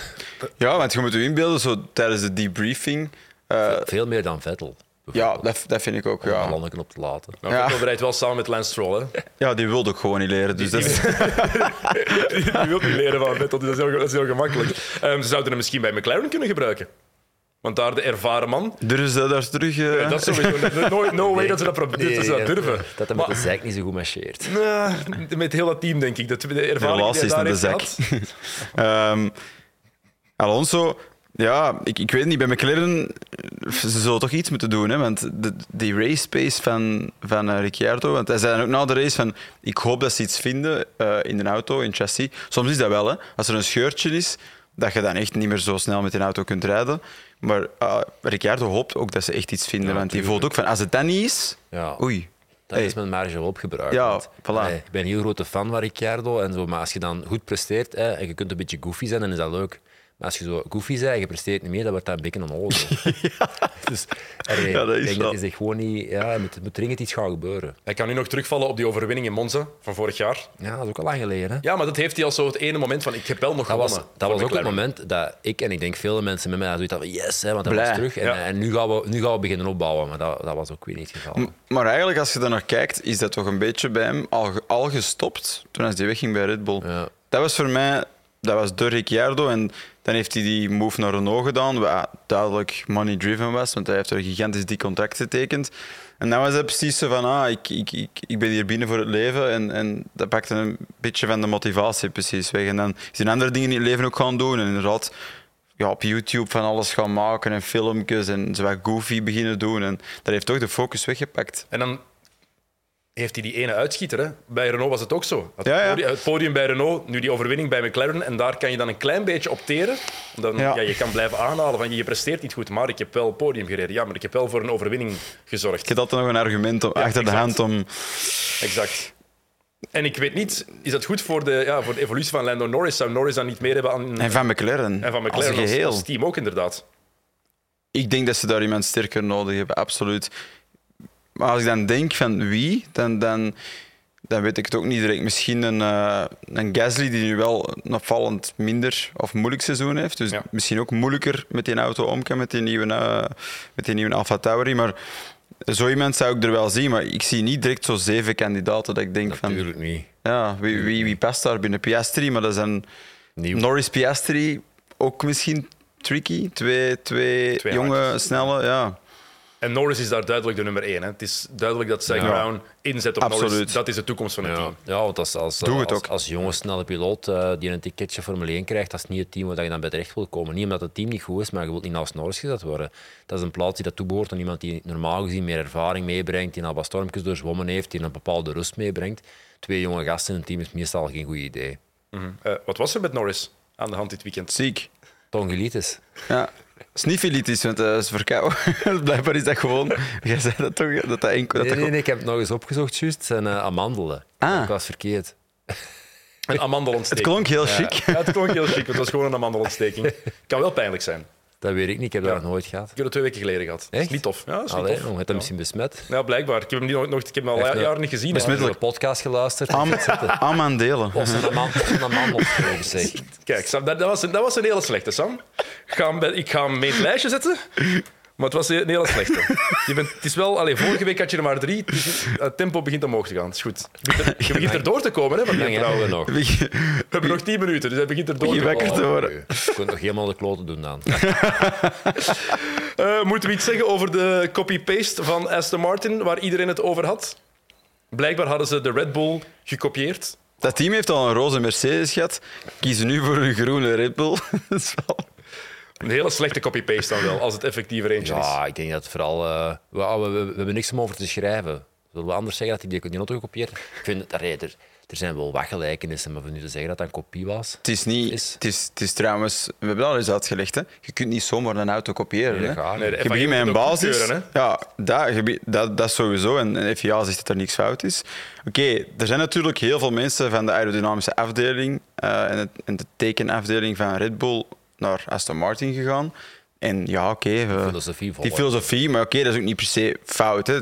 Ja, want je moet je inbeelden, zo tijdens de debriefing. eh, Veel meer dan Vettel. ja, dat, dat vind ik ook. Om Ja. landen op te laten. Maar Ja. Vettel rijdt wel samen met Lance Stroll. Hè. ja, die wilde ook gewoon niet leren. Dus dat is... Je wilt niet leren van Vettel, dus dat is heel, dat is heel gemakkelijk. Ehm, ze zouden hem misschien bij McLaren kunnen gebruiken. Want daar de ervaren man. Durven ze daar terug... eh, Ja, dat is sowieso. No, no way dat ze dat, pro- dat, ze dat durven. Dat hij met de zijk niet zo goed marcheert. Nou, met heel dat team, denk ik. Dat, de de ervaring relatie die is hij de heeft zak. gehad. Ehm, Alonso, ja, ik, ik weet niet, bij McLaren, ze zullen toch iets moeten doen. Hè? Want de, die race pace van, van eh, Ricciardo, want hij zei dan ook na de race van, ik hoop dat ze iets vinden eh, in de auto, in chassis. Soms is dat wel, hè. als er een scheurtje is, dat je dan echt niet meer zo snel met die auto kunt rijden. Maar eh, Ricciardo hoopt ook dat ze echt iets vinden, Ja, want die voelt ook van, als het dat niet is, Ja. oei. Dat Hey. is met marge wel opgebruikt. Ja, voilà. ik ben een heel grote fan van Ricciardo. En zo, maar als je dan goed presteert en je kunt een beetje goofy zijn, dan is dat leuk. Maar als je zo goofy bent, je presteert niet meer, dan wordt dat een beetje een onnozel. Dus allee, Ja, dat is ik denk dat gewoon niet... Ja, er moet, er moet dringend iets gaan gebeuren. Hij kan nu nog terugvallen op die overwinning in Monza van vorig jaar. Ja, dat is ook al lang geleden. Hè? Ja, maar dat heeft hij als zo het ene moment van ik heb wel nog Dat was, dat was ook het moment dat ik en ik denk veel mensen met mij zoiets hadden van yes, hè, want hij Blij. was terug. En, Ja. en nu, gaan we, nu gaan we beginnen opbouwen. Maar dat, dat was ook weer niet het geval. M- Maar eigenlijk, als je daar naar kijkt, is dat toch een beetje bij hem al, ge- al gestopt toen hij wegging bij Red Bull. Ja. Dat was voor mij, dat was de Ricciardo. En dan heeft hij die move naar Renault gedaan, wat duidelijk money-driven was, want hij heeft er gigantisch die contract getekend. En dan was het precies zo van, ah, ik, ik, ik, ik ben hier binnen voor het leven. En, en dat pakte een beetje van de motivatie precies weg. En dan hij andere dingen in het leven ook gaan doen. En inderdaad, ja, op YouTube van alles gaan maken en filmpjes en zo goofy beginnen doen. En dat heeft toch de focus weggepakt. En dan heeft hij die ene uitschieter. Hè? Bij Renault was het ook zo. Het, Ja, ja. Podium, het podium bij Renault, nu die overwinning bij McLaren. En daar kan je dan een klein beetje opteren. Dan, ja. Ja. je kan blijven aanhalen van je presteert niet goed, maar ik heb wel podium gereden. Ja, maar ik heb wel voor een overwinning gezorgd. Ik heb altijd nog een argument om, achter de hand om... Exact. En ik weet niet, is dat goed voor de, ja, voor de evolutie van Lando Norris? Zou Norris dan niet meer hebben aan... En van McLaren. en van McLaren als als, geheel. als team ook inderdaad. Ik denk dat ze daar iemand sterker nodig hebben, absoluut. Maar als ik dan denk van wie, dan, dan, dan weet ik het ook niet direct. Misschien een, eh, een Gasly die nu wel een opvallend minder of moeilijk seizoen heeft. Dus Ja. misschien ook moeilijker met die auto om kan, met die nieuwe, eh, met die nieuwe Alfa Tauri. Maar zo iemand zou ik er wel zien. Maar ik zie niet direct zo zeven kandidaten dat ik denk van... Natuurlijk niet. Ja, wie, wie, wie past daar binnen Piastri? Maar dat is een Nieuw. Norris Piastri ook misschien tricky. Twee, twee, Twee jonge, snelle, ja. En Norris is daar duidelijk de nummer één. Hè. Het is duidelijk dat Zac Ja. Brown inzet op Absoluut. Norris. Dat is de toekomst van het Ja, team. ja want als, als, Doe het als, ook. als jonge, snelle piloot eh, die een ticketje Formule 1 krijgt, dat is niet het team waar je dan bij terecht wil komen. Niet omdat het team niet goed is, maar je wilt niet naast Norris gezet worden. Dat is een plaats die dat toebehoort aan iemand die normaal gezien meer ervaring meebrengt, die al wat stormpjes doorzwommen heeft, die een bepaalde rust meebrengt. Twee jonge gasten in een team is meestal geen goed idee. Eh, wat was er met Norris aan de hand dit weekend? Ziek. Tongelitis. Ja. Sniffilitis, want dat is verkouden. Blijkbaar is dat gewoon... Jij zei dat toch? Dat dat enkel... Dat Nee, nee, nee, ik heb het nog eens opgezocht, juist. Het zijn eh, amandelen. Ah. Ik was verkeerd. Een amandelontsteking. Het klonk heel Ja. chic. Ja, het klonk heel chic, want het was gewoon een amandelontsteking. Kan wel pijnlijk zijn. Dat weet ik niet, ik heb dat nog nooit gehad. Ik heb het twee weken geleden gehad. Dat is Echt? niet tof. Ja, dat is niet tof. je hebt hem misschien besmet. Ja, blijkbaar. Ik heb hem, niet, nog, ik heb hem al ja- een- jaren niet gezien. hè. Ik heb naar de podcast geluisterd. Am, amandelen. Of zijn amand- of zijn amandelsproeven, zeg. Kijk, Sam, dat, dat, was een, dat was een hele slechte, Sam. Ik ga hem, bij- ik ga hem mee in het lijstje zetten. Maar het was een hele slechte. Je bent, het is wel, allee, vorige week had je er maar drie. Het, is- het tempo begint omhoog te gaan. Het is goed. Je begint er, je begint er door te komen, hè, van Lang hebben we nog. We hebben nog tien minuten, dus hij begint er door te komen. te worden. Je kunt nog helemaal de kloten doen dan. Eh, moeten we iets zeggen over de copy-paste van Aston Martin, waar iedereen het over had? Blijkbaar hadden ze de Red Bull gekopieerd. Dat team heeft al een roze Mercedes gehad. Kiezen nu voor een groene Red Bull. Dat is wel- Een hele slechte copy-paste dan wel, als het effectief er eentje is. Ja, ik denk dat vooral... eh, we, we, we, we hebben niks om over te schrijven. Zullen we anders zeggen dat hij die auto gekopieerd? Ik vind het, allee, er, er zijn wel wat gelijkenissen, maar voor nu te zeggen dat dat een kopie was... Het is niet... Is- Het is, het is trouwens... We hebben dat al eens uitgelegd. Hè. Je kunt niet zomaar een auto kopiëren. Nee, hè. dat Nee, Je begint met een basis. Ja, dat, je dat, dat sowieso. En en FIA zegt dat er niks fout is. Oké, er zijn natuurlijk heel veel mensen van de aerodynamische afdeling eh, en, het, en de tekenafdeling van Red Bull naar Aston Martin gegaan. En ja, oké. we- filosofie volgen. Die filosofie, maar oké, dat is ook niet per se fout. Hè.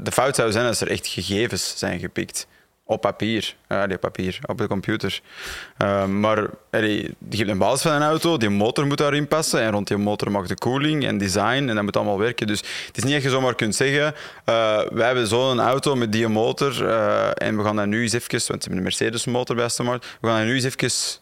De fout zou zijn als er echt gegevens zijn gepikt. Op papier. Ja, nee, papier. Op de computer. Uh, maar je hebt een basis van een auto, die motor moet daarin passen. En rond die motor mag de koeling en design. En dat moet allemaal werken. Dus het is niet dat je zomaar kunt zeggen... Uh, wij hebben zo'n auto met die motor. En we gaan dat nu eens even... Want ze hebben een Mercedes-motor bij Aston Martin. We gaan dat nu eens even...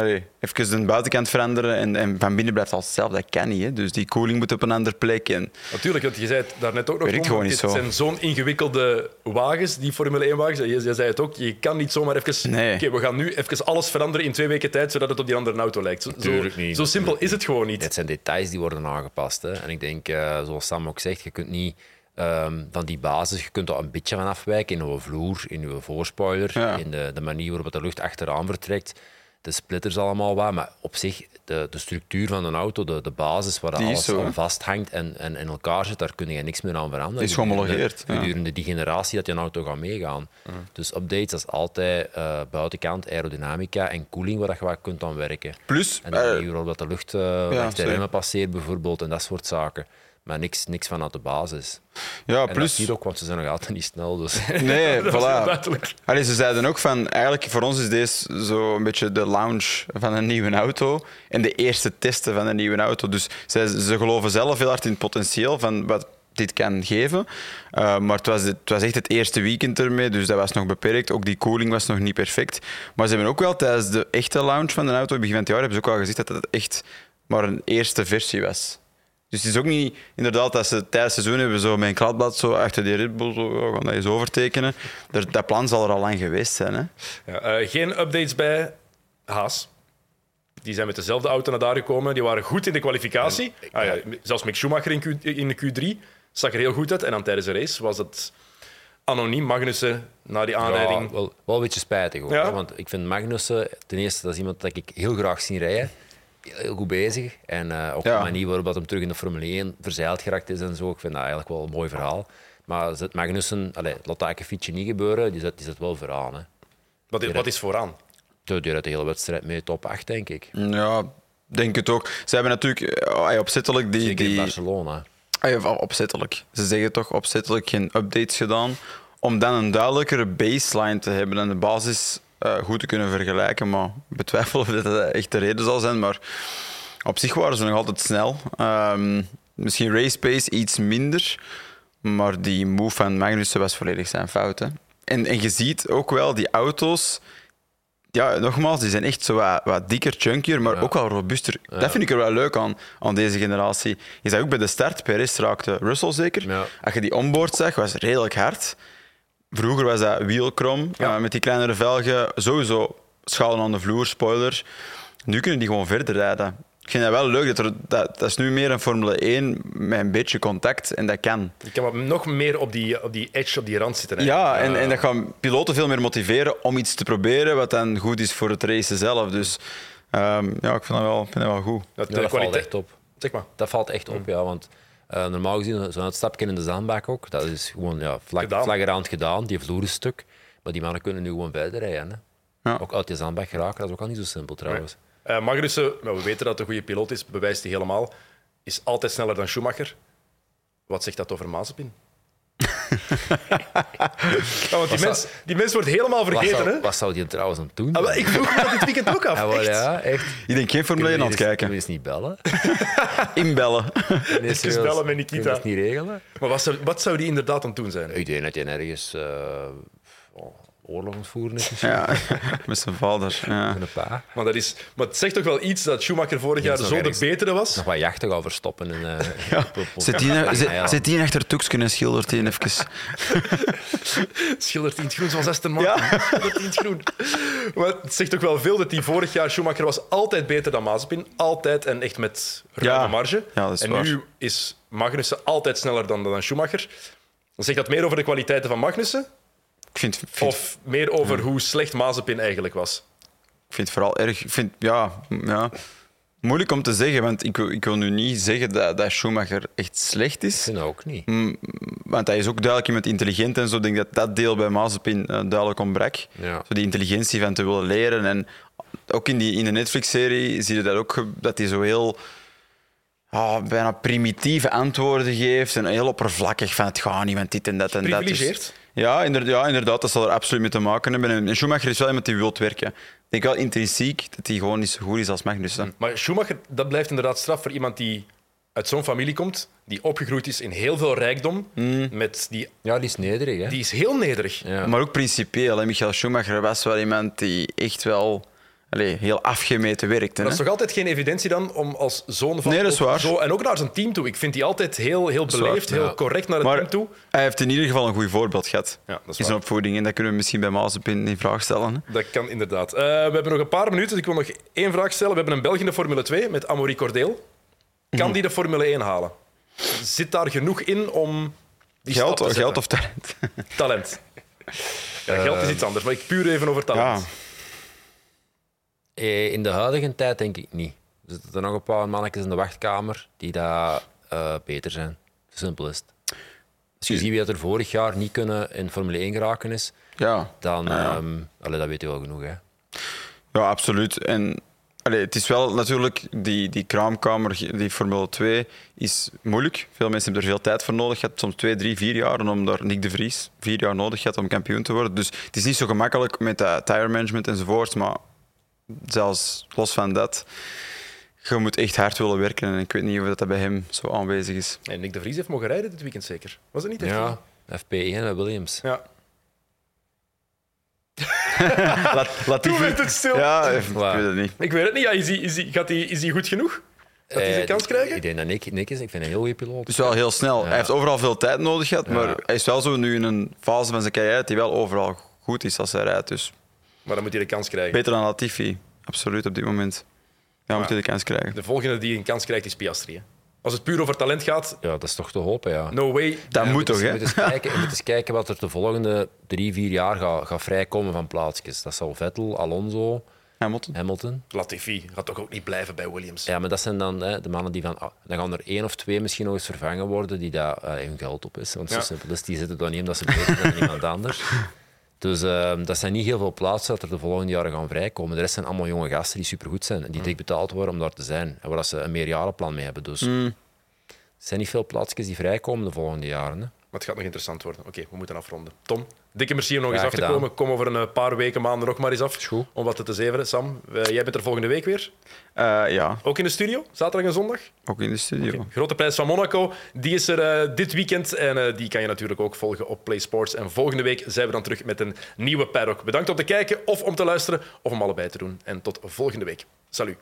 Allee, even de buitenkant veranderen en, en van binnen blijft alles hetzelfde. Dat kan niet. Hè. Dus die koeling moet op een andere plek. En Natuurlijk, want je zei het daarnet ook nog. Werkt Tom, gewoon niet dit zo. zijn zo'n ingewikkelde wagens, die Formule 1-wagens. Je, je zei het ook, je kan niet zomaar even... Nee. Oké, we gaan nu even alles veranderen in twee weken tijd, zodat het op die andere auto lijkt. Zo, niet. zo simpel is het gewoon niet. Het zijn details die worden aangepast. Hè. En ik denk, eh, zoals Sam ook zegt, je kunt niet ehm, van die basis, je kunt er een beetje van afwijken in uw vloer, in uw voorspoiler, Ja. in de, de manier waarop de lucht achteraan vertrekt. De splitters allemaal wat. Maar op zich, de, de structuur van een auto, de, de basis waar alles zo, aan vasthangt en, en in elkaar zit, daar kun je niks meer aan veranderen. Is gehomologeerd, Gedurende, ja. die generatie dat je een auto gaat meegaan. Dus updates, dat is altijd eh, buitenkant aerodynamica en koeling waar je wat kunt aan werken. Plus, En eh, de manier waarop dat de lucht eh sorry. remmen passeert bijvoorbeeld en dat soort zaken. Maar niks, niks vanuit de basis. ja, En dat plus je ook, want ze zijn nog altijd niet snel. Dus. Nee, Dat voilà. Allee, ze zeiden ook van, eigenlijk voor ons is deze zo een beetje de launch van een nieuwe auto en de eerste testen van een nieuwe auto. Dus zij, ze geloven zelf heel hard in het potentieel van wat dit kan geven. Uh, maar het was, het was echt het eerste weekend ermee, dus dat was nog beperkt. Ook die koeling was nog niet perfect. Maar ze hebben ook wel tijdens de echte launch van de auto, begin van het jaar, hebben ze ook al gezegd dat het echt maar een eerste versie was. Dus het is ook niet inderdaad dat ze tijdens het seizoen hebben zo met een kladblad zo achter die Red Bull zo, ja, gaan dat eens overtekenen. Dat, dat plan zal er al lang geweest zijn. Hè? Ja, eh, geen updates bij Haas. Die zijn met dezelfde auto naar daar gekomen. Die waren goed in de kwalificatie. Ah, ja, zelfs Mick Schumacher in, Q, in de Q3 zag er heel goed uit. En dan tijdens de race was het anoniem Magnussen na die aanrijding. Ja, wel, wel een beetje spijtig. Ja. hè, Want ik vind Magnussen, ten eerste, dat is iemand dat ik heel graag zie rijden. Heel goed bezig. En eh, ook Ja. de manier waarop dat hem terug in de Formule 1 verzeild geraakt is en zo. Ik vind dat eigenlijk wel een mooi verhaal. Maar zet Magnussen, allez, laat dat een fietsje niet gebeuren, die zet, die zet wel vooraan. Hè. Wat, is, wat is vooraan? Die rijdt de hele wedstrijd mee top 8, denk ik. Ja, denk het ook. Ze hebben natuurlijk eh, opzettelijk die... Zeker in die Barcelona. Ja, opzettelijk. Ze zeggen toch opzettelijk geen updates gedaan. Om dan een duidelijkere baseline te hebben en de basis eh, goed te kunnen vergelijken. Maar ik betwijfel of dat echt de reden zal zijn. Maar op zich waren ze nog altijd snel. Ehm, misschien race pace iets minder. Maar die move van Magnussen was volledig zijn fout. Hè. En, en je ziet ook wel die auto's. Ja, nogmaals, die zijn echt zo wat, wat dikker, chunkier, maar ook wel robuuster. Dat vind ik er wel leuk aan, aan deze generatie. Je zag ook bij de start, Perez raakte Russell zeker. Ja. Als je die onboard zag, was het redelijk hard. Vroeger was dat wielkrom, Ja. eh, met die kleinere velgen. Sowieso schalen aan de vloer, spoilers. Nu kunnen die gewoon verder rijden. Ik vind dat wel leuk. Dat, er, dat, dat is nu meer een Formule 1 met een beetje contact. En dat kan. Je kan nog meer op die, op die edge, op die rand zitten. Ja, en, en dat gaat piloten veel meer motiveren om iets te proberen wat dan goed is voor het racen zelf. Dus ehm, ja, ik vind dat wel, ik vind dat wel goed. Dat, Ja, dat valt echt op. Zeg maar. Dat valt echt Mm. op, ja. Want eh, normaal gezien, zo'n uitstapje in de zandbak ook, dat is gewoon ja, vlag, Gedaan. flagrant gedaan. Die vloer is stuk. Maar die mannen kunnen nu gewoon verder rijden. Hè. Ja. Ook uit die zandbak geraken, dat is ook al niet zo simpel trouwens. Eh, Magnussen, maar we weten dat hij een goede piloot is, bewijst hij helemaal. Is altijd sneller dan Schumacher. Wat zegt dat over Mazepin? Ja, want die zou- mens, die mens wordt helemaal Wat vergeten. zou, hè? wat zou die trouwens aan doen? Ah, ik vroeg me dat dit weekend ook af. Ja, wel, echt. ja, echt. Ik denk geen Formule 1 aan het Kunnen kijken. we eens niet bellen? Inbellen. Serieus. bellen met Kun Nikita. je dat niet regelen? Maar wat zou, wat zou die inderdaad aan het doen zijn? Ik denk dat je ergens eh, oh, oorlog aan het voeren is misschien. Ja, met zijn vader. Ja. Met een pa. Maar, dat is, maar het zegt toch wel iets dat Schumacher vorig jaar zo de betere was? Nog wat jachten gaan verstoppen. En, eh, op- op- op- Zet die, Ja, ja. achter Toeksken en schildert die even. Schildert in het groen zoals Aston Martin. Schildert in het groen. Maar het zegt toch wel veel dat die vorig jaar Schumacher was altijd beter dan Mazepin. Altijd en echt met ruime Ja. marge. Ja, dat is en waar. nu is Magnussen altijd sneller dan, dan Schumacher. Dan zegt dat meer over de kwaliteiten van Magnussen Ik vind, vind, of meer over hoe slecht Mazepin eigenlijk was? ik vind het vooral erg. Ik vind, ja, ja, moeilijk om te zeggen, want ik, wil- ik wil nu niet zeggen dat, dat Schumacher echt slecht Ik is. vind dat ook niet. Mm, Want hij is ook duidelijk iemand intelligent en zo. Ik denk dat dat deel bij Mazepin eh, duidelijk ontbrak. Ja. Zo die intelligentie van te willen leren. En ook in, die, in de Netflix-serie zie je dat ook, dat hij zo heel ah, bijna primitieve antwoorden geeft. En heel oppervlakkig van het gaat niet, want dit en dat en dat. Dus- Privilegeerd. Ja, inderdaad, ja, inderdaad, dat zal er absoluut mee te maken hebben. En Schumacher is wel iemand die wil werken. Ik denk wel intrinsiek dat hij gewoon niet zo goed is als Magnussen. Maar Schumacher, dat blijft inderdaad straf voor iemand die uit zo'n familie komt, die opgegroeid is in heel veel rijkdom, Mm. met die, Ja, die is nederig. Hè? die is heel nederig. Ja. Maar ook principieel. Hè. Michael Schumacher was wel iemand die echt wel allee, heel afgemeten werkte. Dat is toch altijd geen evidentie dan om als zoon van... Nee, dat is waar. Zo, en ook naar zijn team toe. Ik vind die altijd heel, heel waar, beleefd, heel ja. correct naar het Maar team toe. hij heeft in ieder geval een goed voorbeeld gehad Ja, dat is in zijn waar. opvoeding. En dat kunnen we misschien bij Mazepin in vraag stellen. Hè. Dat kan inderdaad. Eh, we hebben nog een paar minuten, dus ik wil nog één vraag stellen. We hebben een Belg in de Formule 2 met Amaury Cordeel. Kan Mhm. die de Formule 1 halen? Zit daar genoeg in om die Geld, stap te geld of talent? talent? Ja, geld is iets anders, maar ik puur even over talent. Ja. Eh, In de huidige tijd denk ik niet. Er zitten er nog een paar mannetjes in de wachtkamer die daar eh, beter zijn. Simpel is het. Als je ziet wie dat er vorig jaar niet kunnen in Formule 1 geraken is, Ja, dan ehm allee, dat weet je wel genoeg. Hè. ja absoluut. En allee, het is wel natuurlijk, die, die kraamkamer, die Formule 2, is moeilijk. Veel mensen hebben er veel tijd voor nodig gehad. Soms twee, drie, vier jaar. En om daar Nick de Vries vier jaar nodig had om kampioen te worden. Dus het is niet zo gemakkelijk met dat tire management enzovoort. Maar zelfs los van dat, je moet echt hard willen werken. En ik weet niet of dat bij hem zo aanwezig is. En Nick de Vries heeft mogen rijden dit weekend zeker. Was het niet? echt? Ja, FP1 bij Williams. ja. Laat, laat Toen werd het stil. Ja, ik Wow. weet het niet. Ik weet het niet. Ja, is, hij, is, hij, gaat hij, is hij goed genoeg? Gaat hij zijn Eh, kans krijgen? Ik denk dat Nick, Nick is. Ik vind een heel goede piloot. Het is wel heel snel. Hij heeft overal veel tijd nodig gehad, maar hij is wel zo nu in een fase van zijn carrière dat hij wel overal goed is als hij rijdt. Dus Maar dan moet hij de kans krijgen. beter dan Latifi, absoluut op dit moment. Ja, moet hij de kans krijgen. De volgende die een kans krijgt is Piastri. Hè. Als het puur over talent gaat, Ja, dat is toch te hopen, ja. no way. Dat moet toch, Je hè? moet, eens kijken, je moet eens kijken wat er de volgende drie, vier jaar gaat, gaat vrijkomen van plaatsjes. Dat zal Vettel, Alonso, Hamilton. Hamilton. Latifi gaat toch ook niet blijven bij Williams. Ja, maar dat zijn dan hè, de mannen die van... ah, dan gaan er één of twee misschien nog eens vervangen worden die daar eh, hun geld op is. Want Ja. zo simpel is, die zitten dan niet omdat ze beter zijn dan iemand anders. Dus eh, dat zijn niet heel veel plaatsen dat er de volgende jaren gaan vrijkomen. De rest zijn allemaal jonge gasten die supergoed zijn en die dik betaald worden om daar te zijn. En waar ze een meerjarenplan mee hebben. Dus Mm. er zijn niet veel plaatsjes die vrijkomen de volgende jaren. Hè. Maar het gaat nog interessant worden. Oké, we moeten afronden. Tom, dikke merci om nog eens af te komen. Kom over een eh, paar weken, maanden nog maar eens af. goed. Om wat te zeveren. Sam, eh, jij bent er volgende week weer. Eh, ja, Ook in de studio, zaterdag en zondag. ook in de studio. Grote prijs van Monaco, die is er dit weekend. En die kan je natuurlijk ook volgen op Play Sports. En volgende week zijn we dan terug met een nieuwe paddock. Bedankt om te kijken of om te luisteren of om allebei te doen. En tot volgende week. Salut.